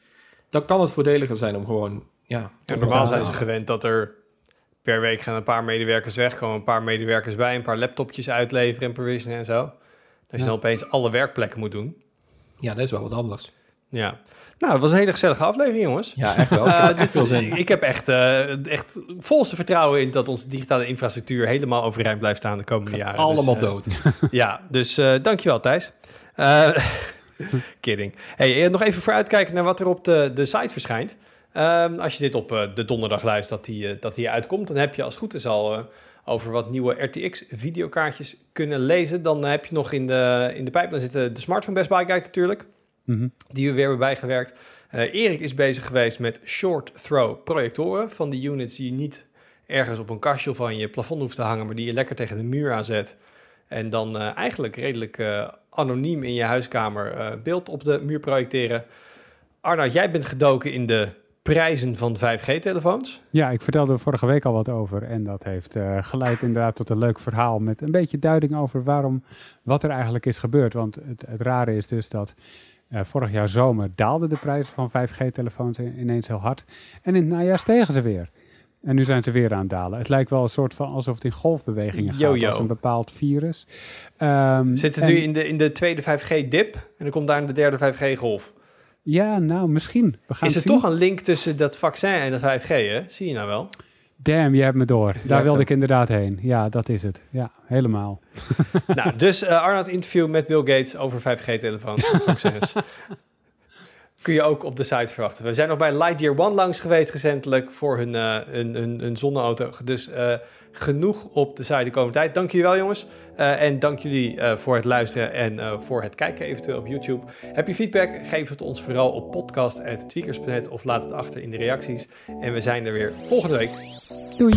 Speaker 4: Dan kan het voordeliger zijn om gewoon... Ja,
Speaker 3: En normaal zijn ze gewend dat er per week gaan een paar medewerkers weg, komen een paar medewerkers bij, een paar laptopjes uitleveren en provisionen en zo. Als je
Speaker 5: Ja.
Speaker 3: dan opeens alle werkplekken moet doen.
Speaker 4: Ja, dat is wel wat anders.
Speaker 3: Ja. Nou, het was een hele gezellige aflevering, jongens.
Speaker 4: Ja, echt wel. Ik
Speaker 3: Eh,
Speaker 4: heb echt
Speaker 3: dit-
Speaker 4: veel zin.
Speaker 3: ik heb echt, eh, echt volste vertrouwen in dat onze digitale infrastructuur helemaal overeind blijft staan de komende jaren.
Speaker 4: Allemaal
Speaker 3: Dus, eh,
Speaker 4: dood.
Speaker 3: Ja, dus eh, dankjewel Thijs. Eh, kidding. Hey, eh, nog even vooruitkijken naar wat er op de, de site verschijnt. Ehm, als je dit op eh, de donderdag luistert dat die, eh, dat die uitkomt, dan heb je als het goed is al eh, over wat nieuwe RTX-videokaartjes kunnen lezen. Dan heb je nog in de, in de pijplijn zitten de Smart van Best Buy Guide natuurlijk
Speaker 5: Mhm.
Speaker 3: die we weer hebben bijgewerkt. Eh, Erik is bezig geweest met short throw projectoren van die units die je niet ergens op een kastje of aan je plafond hoeft te hangen, maar die je lekker tegen de muur aanzet. En dan eh, eigenlijk redelijk eh, anoniem in je huiskamer beeld op de muur projecteren. Arnoud, jij bent gedoken in de prijzen van 5G-telefoons.
Speaker 5: Ja, ik vertelde er vorige week al wat over. En dat heeft geleid inderdaad tot een leuk verhaal met een beetje duiding over waarom, wat er eigenlijk is gebeurd. Want het, het rare is dus dat vorig jaar zomer daalden de prijzen van 5G-telefoons in- ineens heel hard. En in het najaar stegen ze weer. En nu zijn ze weer aan het dalen. Het lijkt wel een soort van alsof het in golfbewegingen gaat als een bepaald virus. Ehm,
Speaker 3: Zitten
Speaker 5: en-
Speaker 3: nu in de, in de tweede 5G-dip en dan komt daar de derde 5G-golf.
Speaker 5: Ja, nou misschien. We gaan
Speaker 3: Is er
Speaker 5: zien.
Speaker 3: toch een link tussen dat vaccin en dat 5G, hè? Zie je nou wel?
Speaker 5: Damn, je hebt me door. Daar wilde ik inderdaad heen. Ja, dat is het. Ja, helemaal.
Speaker 3: nou, dus Arnold interview met Bill Gates over 5G-telefoons en vaccins. Kun je ook op de site verwachten. We zijn nog bij Lightyear One langs geweest recentelijk voor hun, eh, hun, hun, hun zonneauto. Dus eh, genoeg op de site de komende tijd. Dank jullie wel jongens. Eh, en dank jullie eh, voor het luisteren en eh, voor het kijken eventueel op YouTube. Heb je feedback? Geef het ons vooral op podcast.tweakers.net of laat het achter in de reacties. En we zijn er weer volgende week.
Speaker 5: Doei.